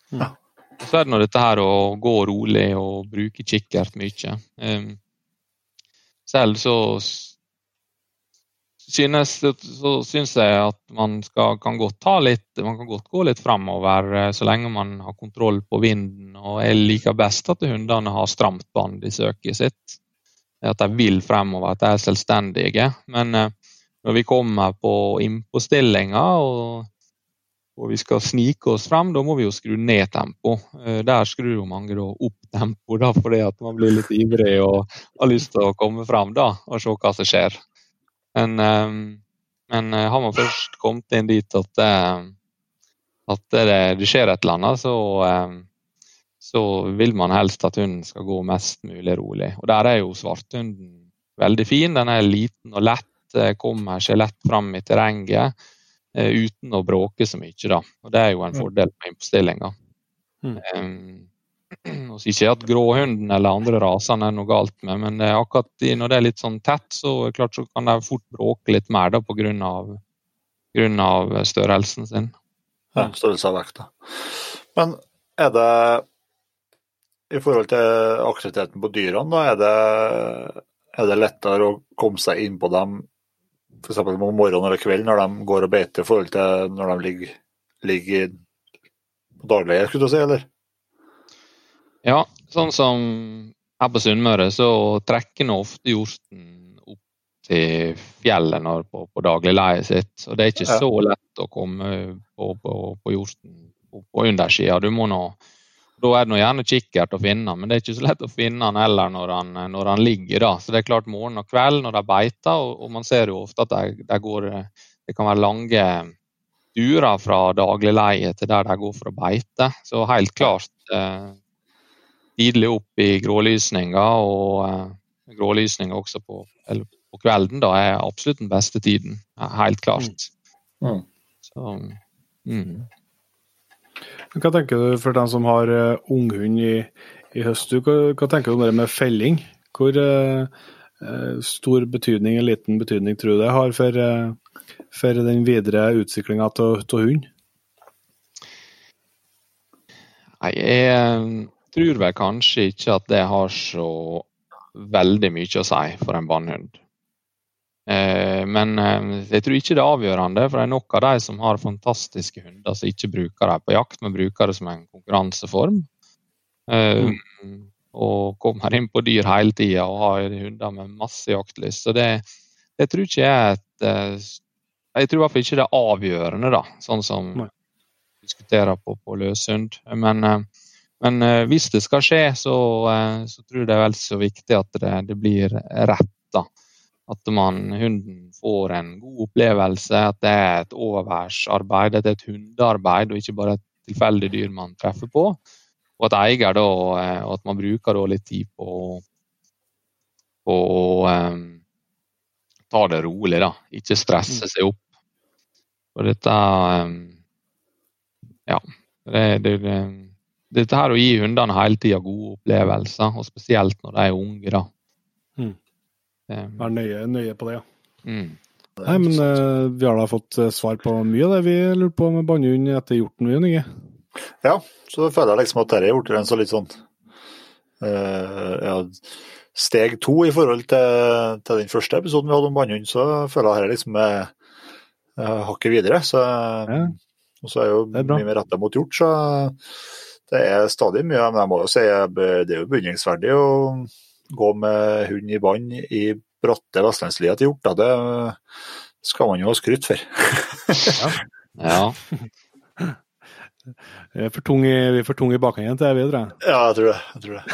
Speaker 4: Ja. Så er det nå dette her å gå rolig og bruke kikkert mye. Um, selv så synes, så syns jeg at man skal, kan godt ta litt, man kan godt gå litt fremover eh, så lenge man har kontroll på vinden. og Jeg liker best at hundene har stramt bånd i søket sitt. At de vil fremover, at de er selvstendige. Men eh, når vi kommer på innpåstillinga og, og, vi skal snike oss frem, da må vi jo skru ned tempo. Eh, der skrur jo mange da opp tempo da, fordi at man blir litt ivrig og har lyst til å komme frem da, og se hva som skjer. Men, ehm, men eh, har man først kommet inn dit at, eh, at det, det, skjer et eller annet, så, så vil man helst at hunden skal gå mest mulig rolig. Og Der er jo svarthunden veldig fin. Den er liten og lett, eh, kommer seg lett fram i terrenget uten å bråke så mye. Da. Og Det er jo en fordel med innstillinga. Mm. Um, og Ikke at gråhunden eller andre rasene er noe galt med, men akkurat når det er litt sånn tett, så, klart, så kan de fort bråke litt mer da, på grunn av, grunn av størrelsen sin.
Speaker 3: Ja, størrelse av vekta. Men er det i forhold til aktiviteten på dyrene, da, er det, er det lettere å komme seg inn på dem f.eks. om morgenen eller kvelden når de går og beiter, i forhold til når de ligger, ligger på daglige, skulle du si, eller?
Speaker 4: Ja, sånn som her på Sunnmøre, så trekker nå ofte hjorten opp til fjellet når på, på dagligleiet sitt. Og det er ikke ja. så lett å komme på, på, på hjorten på, på undersida. Du må nå da er det nå gjerne kikkert å finne, men det er ikke så lett å finne han heller når han, når han ligger. da. Så det er klart morgen og kveld når de beiter, og, og man ser jo ofte at de, de går, det kan være lange turer fra dagligleie til der de går for å beite. Så helt klart eh, tidlig opp i grålysninga, og uh, grålysninga også på, på, kvelden da, er absolutt den beste tiden. Helt klart. Mm. Så, mm.
Speaker 5: Hva tenker du for den som har uh, unghund i, i høst? Hva, hva, tenker du om det med felling? Hvor uh, stor betydning eller liten betydning tror du det har for, for den videre utviklinga av hund?
Speaker 4: Nei, Jeg tror vel kanskje ikke at det har så veldig mye å si for en bannhund. Eh, men eh, jeg tror ikke det er avgjørende, for det er nok av de som har fantastiske hunder som ikke bruker dem på jakt, men bruker det som en konkurranseform. Eh, mm. Og kommer inn på dyr hele tida og har hunder med masse jaktlyst. Så det, det tror ikke jeg er et Jeg tror i hvert fall ikke det er avgjørende, da, sånn som vi diskuterer på, på løshund. Men, men eh, hvis det skal skje, så, eh, så tror jeg det er vel så viktig at det, det blir rett. da. At man, hunden får en god opplevelse, at det er et overværsarbeid, at det er et hundearbeid og ikke bare et tilfeldig dyr man treffer på. Og at eier da, eh, og at man bruker litt tid på, på å um, ta det rolig, da. Ikke stresse seg opp. Og dette um, Ja. Det, det, det, dette her å gi hundene hele tida gode opplevelser, og spesielt når de er unge, da.
Speaker 1: Mm. Vær nøye, nøye på det, ja.
Speaker 4: mm.
Speaker 1: Nei, men uh, vi har da fått eh, svar på mye av det vi lurte på med bannehund etter hjorten, vi, Inge.
Speaker 3: Ja, så føler jeg liksom at dette er gjort en så litt sånn uh, ja, steg to i forhold til, til den første episoden vi hadde om bannhund, så føler jeg dette liksom er uh, hakket videre. Så,
Speaker 1: Ja.
Speaker 3: Og så er jo
Speaker 1: er
Speaker 3: mye mer retta mot hjort, så det er stadig mye. Men jeg må jo si det er jo beundringsverdig å gå med hund i bånd i bratte vestlandslia til hjort. Da. Det skal man jo ha skryt for.
Speaker 4: Ja.
Speaker 1: Vi er for tunge i, vi er for tunge i bakhengen til det, tror jeg.
Speaker 3: Ja, jeg tror det. Jeg tror det.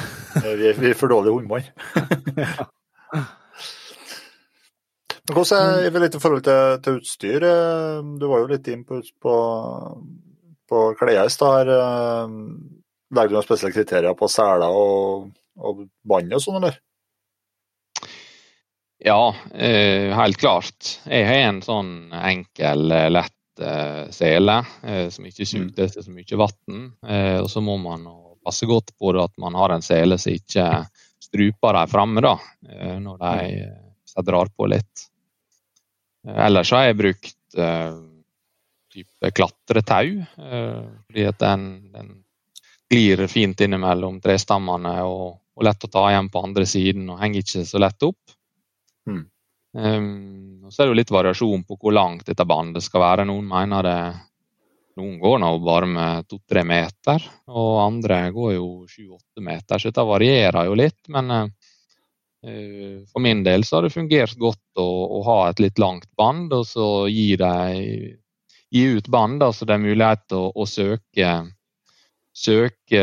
Speaker 3: Vi, er, vi er for dårlige hundemann. Men Hvordan er det litt i forhold til, til utstyr? eh, Du var jo litt inn på, på, på i stad. her, eh, Legger du noen spesielle kriterier på seler og, og bånd og sånn, eller?
Speaker 4: Ja, eh, helt klart. Jeg har en sånn enkel, eh, lett eh, sele som ikke suger til så mye vann. Og så må man passe godt på at man har en sele som ikke struper de framme da, når de drar på litt. Ellers har jeg brukt type klatretau, eh, fordi at den, den glir fint innimellom trestammene og, og lett å ta igjen på andre siden og henger ikke så lett opp. Um, så er det jo litt variasjon på hvor langt dette bandet skal være. Noen mener det Noen går nå bare med to-tre meter, og andre går jo sju-åtte meter. Så dette varierer jo litt. Men eh, eh, for min del så har det fungert godt å, å ha et litt langt band, og så gi, de, gi ut band, da, så det er mulighet til å, å søke søke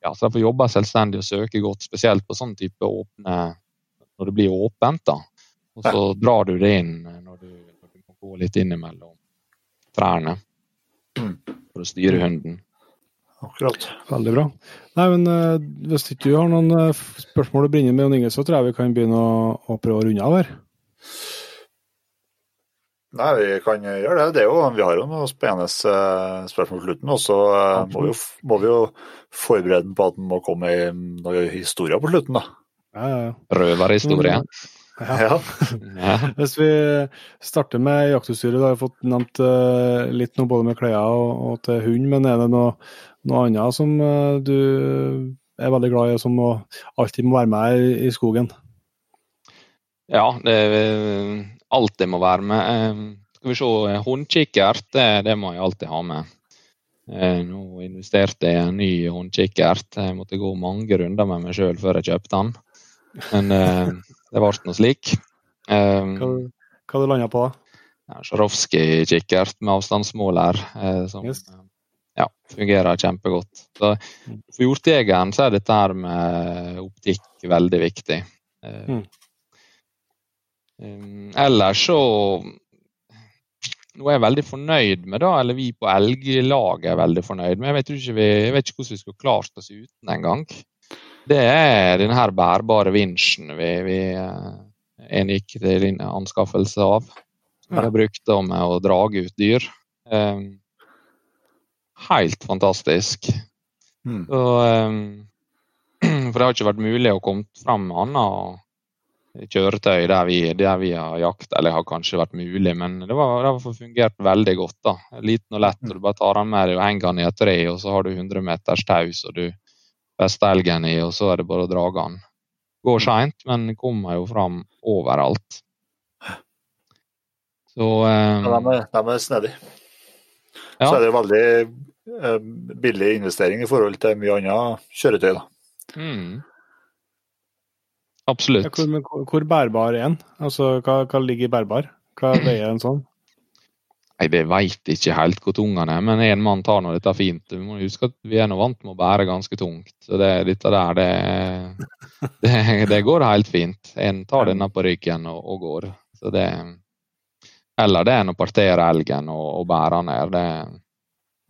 Speaker 4: ja, så de får jobbe selvstendig og søke godt, spesielt på sånn type åpne når det blir åpent. da. Og så drar du det inn når du, når du må gå litt innimellom trærne for å styre hunden.
Speaker 3: Akkurat.
Speaker 1: Veldig bra. Nei, men uh, Hvis ikke du har noen uh, spørsmål å brinne med, Jon Inge, så tror jeg vi kan begynne å, å prøve å runde av her.
Speaker 3: Nei, vi kan gjøre det. det er jo, vi har jo noen spennende eh, spørsmål på slutten. Og så eh, må, vi jo- må vi jo forberede den på at den må komme i noen historier på slutten, da.
Speaker 1: Ja, ja.
Speaker 4: Røverhistorie.
Speaker 1: Ja.
Speaker 3: Ja.
Speaker 4: Ja.
Speaker 1: Hvis vi starter med jaktutstyret, da har vi fått nevnt eh, litt noe både med klær og, og til hund, men er det noe, noe annet som du er veldig glad i, og som må, alltid må være med i, i skogen?
Speaker 4: Ja, det alltid må være med. Eh, Skal vi se, eh, håndkikkert, det, det må jeg alltid ha med. Eh, Nå investerte jeg i en ny håndkikkert. Jeg måtte gå mange runder med meg sjøl før jeg kjøpte den. Men det ble nå slik.
Speaker 1: Hva, hva du landa på
Speaker 4: Swarovski-kikkert med avstandsmåler som eh, ja, fungerer kjempegodt. Så for hjortejegeren så er dette her med optikk veldig viktig.
Speaker 1: Mm.
Speaker 4: Um, ellers så er jeg veldig fornøyd med det, eller vi på elglaget er veldig fornøyd med. Jeg vet, ikke, vi, jeg vet ikke hvordan vi skulle klart oss uten engang. Det er denne her bærbare vinsjen vi, vi en gikk til anskaffelse av. Som jeg brukte med å drage ut dyr. Um, helt fantastisk.
Speaker 3: Mm.
Speaker 4: Så, um, for det har ikke vært mulig å komme fram med annet kjøretøy der vi, der vi har jakt, eller har kanskje vært mulig, men det har fungert veldig godt. da. Liten og lett, og du bare tar den med deg og henger den i et tre, og så har du 100 meters tau som du fester elgen i, og så er det bare å drage den. Går seint, men kommer jo fram overalt. Så um,
Speaker 3: Ja, de, er, de er snedige.
Speaker 4: Ja.
Speaker 3: Så er det jo veldig eh, billig investering i forhold til mye annet kjøretøy. da.
Speaker 4: mm, Absolutt.
Speaker 1: Ja, hvor, men, hvor bærbar er den? Altså, hva, hva ligger i bærbar? Hva veier en sånn?
Speaker 4: Nei, Det veit ikke helt hvor tung han er, men én mann tar nå dette fint. Vi må huske at vi er nå vant med å bære ganske tungt. Så det, dette der, det, det, det går helt fint. En tar denne på ryggen og, og går. Så det Eller det enn å partere elgen og, og bære den ned. Det,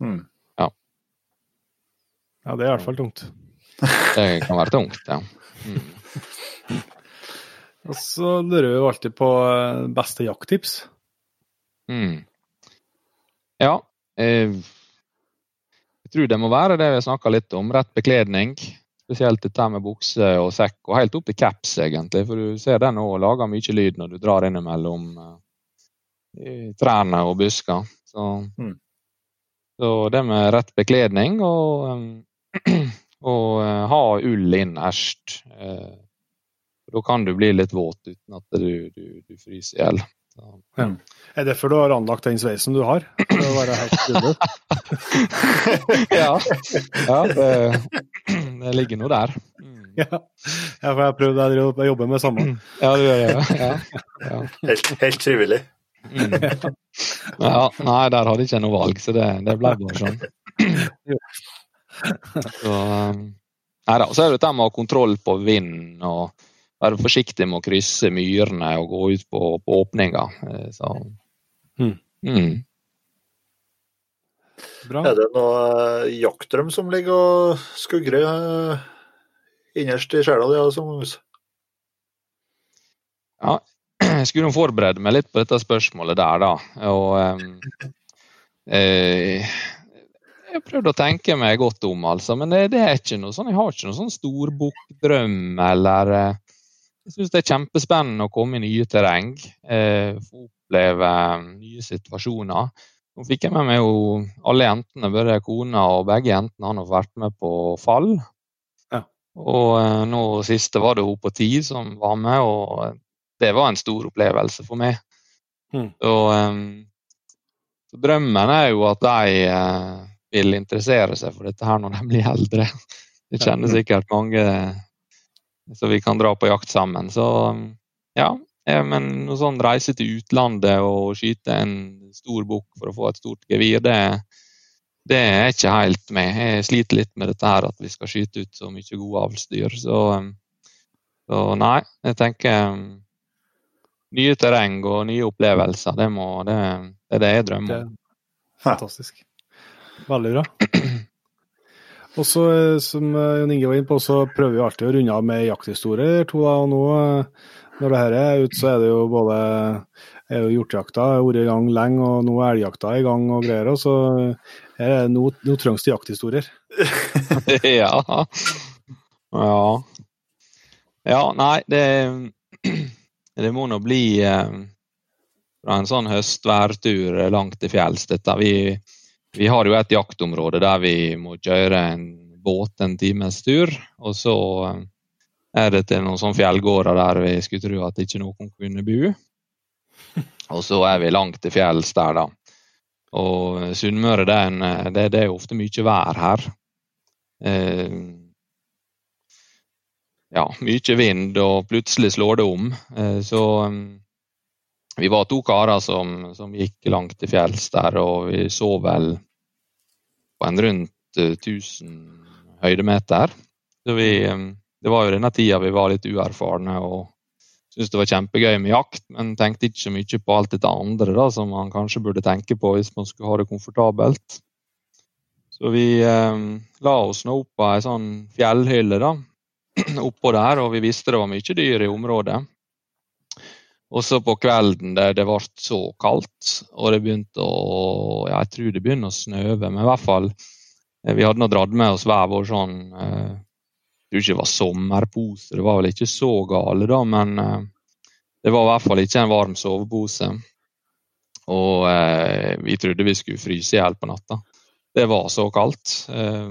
Speaker 3: Mm.
Speaker 1: Ja, det er i hvert fall tungt.
Speaker 4: det kan være tungt, ja. Mm.
Speaker 1: Og så lurer vi jo alltid på eh, beste jakttips.
Speaker 4: Mm. Ja. Eh, jeg tror det må være det vi snakka litt om, rett bekledning. Spesielt dette med bukse og sekk, og helt opp i caps, egentlig. For du ser den òg lager mye lyd når du drar innimellom eh, trærne og busker. Så,
Speaker 3: Mm.
Speaker 4: så det med rett bekledning og, eh, og eh, ha ull innerst. Eh, da kan du bli litt våt uten at du, du, du fryser i hjel. Ja.
Speaker 1: Er det derfor du har anlagt den sveisen du har? For å være helt tydelig?
Speaker 4: ja, ja det, det ligger noe der. Mm.
Speaker 1: Ja. ja, for jeg har prøvd jeg jobber med samme.
Speaker 4: Ja, du gjør det. Ja. Ja.
Speaker 3: Helt, helt frivillig.
Speaker 4: Mm. ja. Nei, der hadde jeg ikke noe valg, så det, det ble bare sånn. Så, um, nei da. Så er det dette med å ha kontroll på vind og være forsiktig med å krysse myrene og gå ut på, på åpninger. Eh, Så,
Speaker 1: Mm.
Speaker 4: mm.
Speaker 1: Bra.
Speaker 3: Er det noe eh, jaktdrøm som ligger og skugrer eh, innerst i sjela di? ja, som-
Speaker 4: Ja, jeg skulle jo forberede meg litt på dette spørsmålet der, da. Og eh, Jeg prøvde å tenke meg godt om, altså. Men det, det er ikke noe sånn, jeg har ikke noen sånn storbukkdrøm eller eh, Jeg syns det er kjempespennende å komme i nye terreng. Eh, få oppleve eh, nye situasjoner. Nå fikk jeg med meg jo alle jentene, både kona og begge jentene, har nå vært med på fall.
Speaker 1: Ja.
Speaker 4: Og eh, nå siste var det hun på ti som var med, og det var en stor opplevelse for meg.
Speaker 1: Mm.
Speaker 4: Så drømmen er jo at de eh, vil interessere seg for dette her når de blir eldre. Jeg kjenner sikkert mange så vi kan dra på jakt sammen. Så ja, eh, men noe sånn reise til utlandet og skyte en stor bukk for å få et stort gevir, det, det er jeg ikke helt med. Jeg sliter litt med dette her at vi skal skyte ut så mye gode avlsdyr. Så, så nei, jeg tenker nye terreng og nye opplevelser. Det, må, det, det er det jeg drømmer om.
Speaker 1: fantastisk. Veldig bra. Og så, eh, som eh, Jon Inge var inne på, så prøver vi alltid å runde av med jakthistorier. To, da, og nå, eh, når det her er ute, så er det jo både er jo hjortejakta vært i gang lenge, og nå er elgjakta i gang og greier. Og så er det nå, nå trengs det jakthistorier.
Speaker 4: ja. ja. Ja, nei, det Det må nå bli eh, en sånn høstværtur langt til fjells, dette. Vi, vi har jo et jaktområde der vi må kjøre en båt en times tur. Og så eh, er det til noen sånne fjellgårder der vi skulle tro at ikke noen kunne bo. Og så er vi langt til fjells der, da. Og Sunnmøre det det, det er jo ofte mye vær her. Eh, ja, mye vind, og plutselig slår det om. Eh, så mm, vi var to karer som, som gikk langt til fjells der, og vi så vel på en rundt eh, 1000 høydemeter. Så vi, mm, det var jo denne tida vi var litt uerfarne og syntes det var kjempegøy med jakt, men tenkte ikke så mye på alt dette andre da, som man kanskje burde tenke på hvis man skulle ha det komfortabelt. Så vi eh, la oss nå opp på ei sånn fjellhylle da, oppå der, og vi visste det var mye dyr i området. Og så på kvelden det, det ble så kaldt, og det begynte å ja, Jeg tror det begynner å snøve, men i hvert fall eh, Vi hadde nå dratt med oss hver vår sånn eh, Jeg tror ikke det var sommerpose, det var vel ikke så gale, da, men eh, det var i hvert fall ikke en varm sovepose. Og eh, vi trodde vi skulle fryse i hjel på natta. Det var så kaldt. Eh,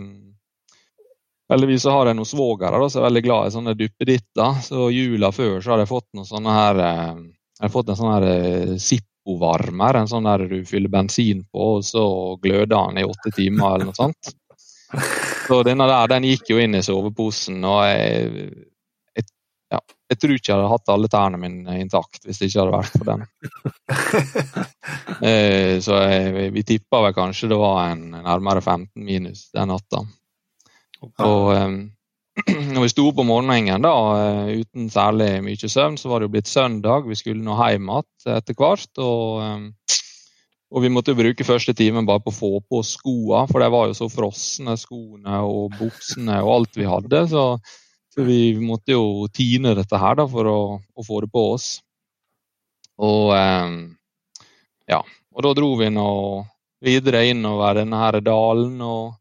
Speaker 4: Heldigvis så har jeg noen svogere som er veldig glad i sånne duppeditter. Så jula før så har jeg fått noen sånne her eh, Jeg har fått en sånn her eh, Zippo-varmer. En sånn der du fyller bensin på, og så gløder den i åtte timer eller noe sånt. Så denne der, den gikk jo inn i soveposen, og jeg, jeg ja, jeg tror ikke jeg hadde hatt alle tærne mine intakt hvis det ikke hadde vært for den. eh, så jeg, vi tippa vel kanskje det var en nærmere 15 minus den natta. Og eh, når vi sto opp om morgenen da, eh, uten særlig mye søvn, så var det jo blitt søndag. Vi skulle nå hjem igjen etter hvert. og eh, og vi måtte jo bruke første timen bare på å få på skoene, for de var jo så frosne, skoene og buksene og alt vi hadde. Så så vi måtte jo tine dette her da, for å, å få det på oss. Og eh, ja, og da dro vi nå videre innover denne her dalen. og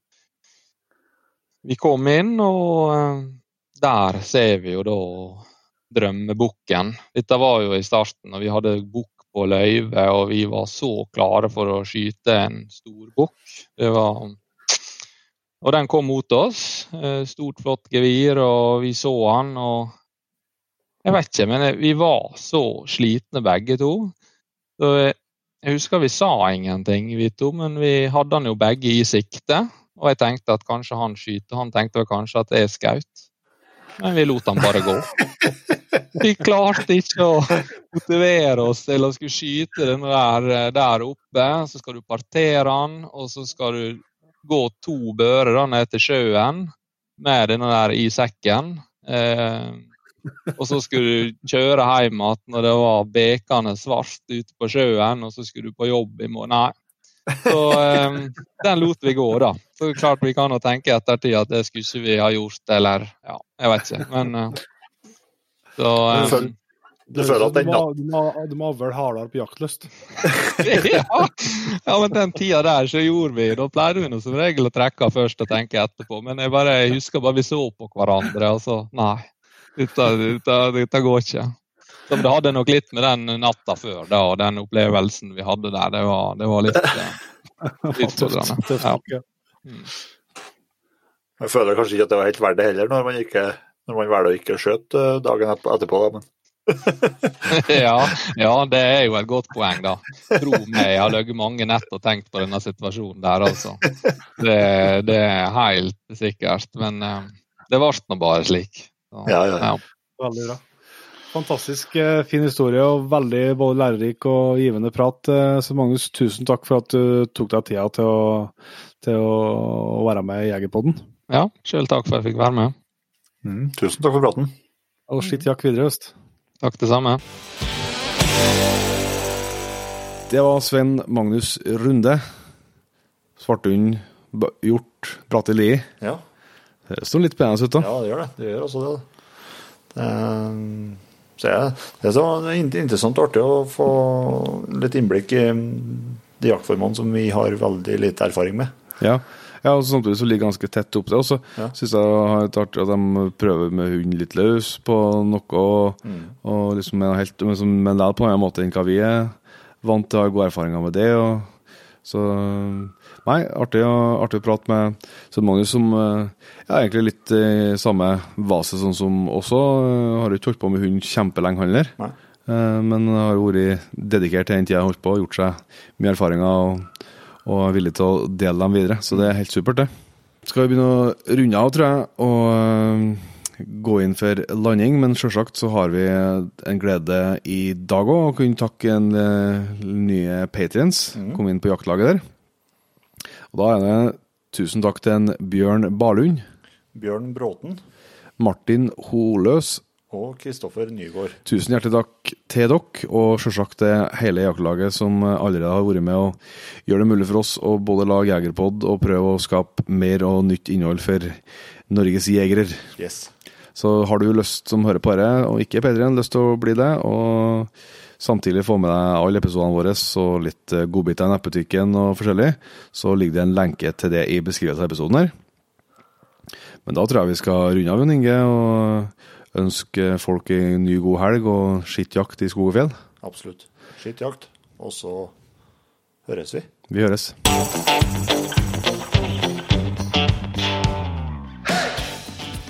Speaker 4: Vi kom inn, og eh, der ser vi jo da drømmebukken. Dette var jo i starten, og vi hadde bukk på løyve, og vi var så klare for å skyte en stor bukk. Det og den kom mot oss. Eh, stort, flott gevir, og vi så han. og Jeg vet ikke, men vi var så slitne begge to. Så jeg husker vi sa ingenting, vi to, men vi hadde han jo begge i sikte. Og jeg tenkte at kanskje han skyter, han tenkte kanskje at jeg skjøt. Men vi lot han bare gå. Vi klarte ikke å motivere oss til å skulle skyte den der, der oppe. Så skal du partere han, og så skal du gå to bører ned til sjøen med denne der i sekken. Eh, og så skulle du kjøre hjem igjen når det var bekende svart ute på sjøen, og så skulle du på jobb i morgen. Nei. Så um, den lot vi gå, da. Så klart vi kan jo tenke i ettertid at det skulle ikke vi ha gjort, eller ja, jeg vet ikke. Men uh, så um,
Speaker 5: du føler at den Du må, du må vel hardere på jaktlyst?
Speaker 4: ja. ja, men den tida der så gjorde vi Da pleide vi som regel å trekke først og tenke etterpå. Men jeg bare jeg husker bare vi så på hverandre, og så Nei, dette, dette, dette går ikke. Så det hadde nok litt med den natta før da, og den opplevelsen vi hadde der. Det var, det var litt utfordrende. Ja.
Speaker 3: Mm. Jeg føler kanskje ikke at det var helt verdt det heller, når man, ikke, når man velger å ikke skjøte dagen etterpå. Da, men
Speaker 4: ja, ja, det er jo et godt poeng, da. Tro meg, jeg har ligget mange nett og tenkt på denne situasjonen der, altså. Det, det er helt sikkert. Men uh, det ble nå bare slik.
Speaker 3: Så, ja, ja, ja.
Speaker 5: Veldig bra. Fantastisk eh, fin historie og veldig både lærerik og givende prat. Eh, så Magnus, tusen takk for at du tok deg tida til å, til å være med i Jegerpodden.
Speaker 4: Ja, sjøl takk for at jeg fikk være med.
Speaker 3: Mm, tusen takk for praten.
Speaker 5: Og skitt jakk videre i høst.
Speaker 4: Takk, det samme.
Speaker 2: Det var Sven Magnus Runde. Svarthund, hjort, Brateli.
Speaker 3: Ja.
Speaker 2: Det står litt pent ut, da.
Speaker 3: Ja, det gjør det. Det gjør også det. det så det er så interessant og artig å få litt innblikk i de jaktformene som vi har veldig lite erfaring med.
Speaker 2: Ja, ja, og Samtidig så ligger ganske tett opp til. Og så ja. syns jeg det er artig at de prøver med hund litt løs på noe, og, mm. og liksom helt, men, som, men på en måte enn hva vi er vant til å ha gode erfaringer med det. og så Nei, artig, artig å prate med Svein Magnus, som ja, egentlig litt i samme vase sånn som også. Har ikke holdt på med hund kjempelenge, han heller. Men har vært dedikert til den tida jeg holdt på, gjort seg mye erfaringer. og og er villig til å dele dem videre. Så det er helt supert, det. Skal vi begynne å runde av, tror jeg, og gå inn for landing. Men selvsagt så har vi en glede i dag òg, å kunne takke en uh, nye patriens. Mm. Kom inn på jaktlaget der. Og da er det tusen takk til en Bjørn Barlund.
Speaker 3: Bjørn Bråten.
Speaker 2: Martin Holøs
Speaker 3: og Kristoffer Nygaard.
Speaker 2: Tusen hjertelig takk til dere, og selvsagt til hele jaktlaget som allerede har vært med og gjør det mulig for oss å både lage Jegerpod og prøve å skape mer og nytt innhold for Norges jegere.
Speaker 3: Yes.
Speaker 2: Så har du lyst som hører på dette, og ikke Pedrien, lyst til å bli det, og samtidig få med deg alle episodene våre og litt godbiter i nettbutikken og forskjellig, så ligger det en lenke til det i beskrivelsen av episoden her. Men da tror jeg vi skal runde av, Jon Inge. og ønske folk en ny, god helg og skittjakt i skog og fjell.
Speaker 3: Absolutt. Skittjakt. Og så høres vi.
Speaker 2: Vi høres.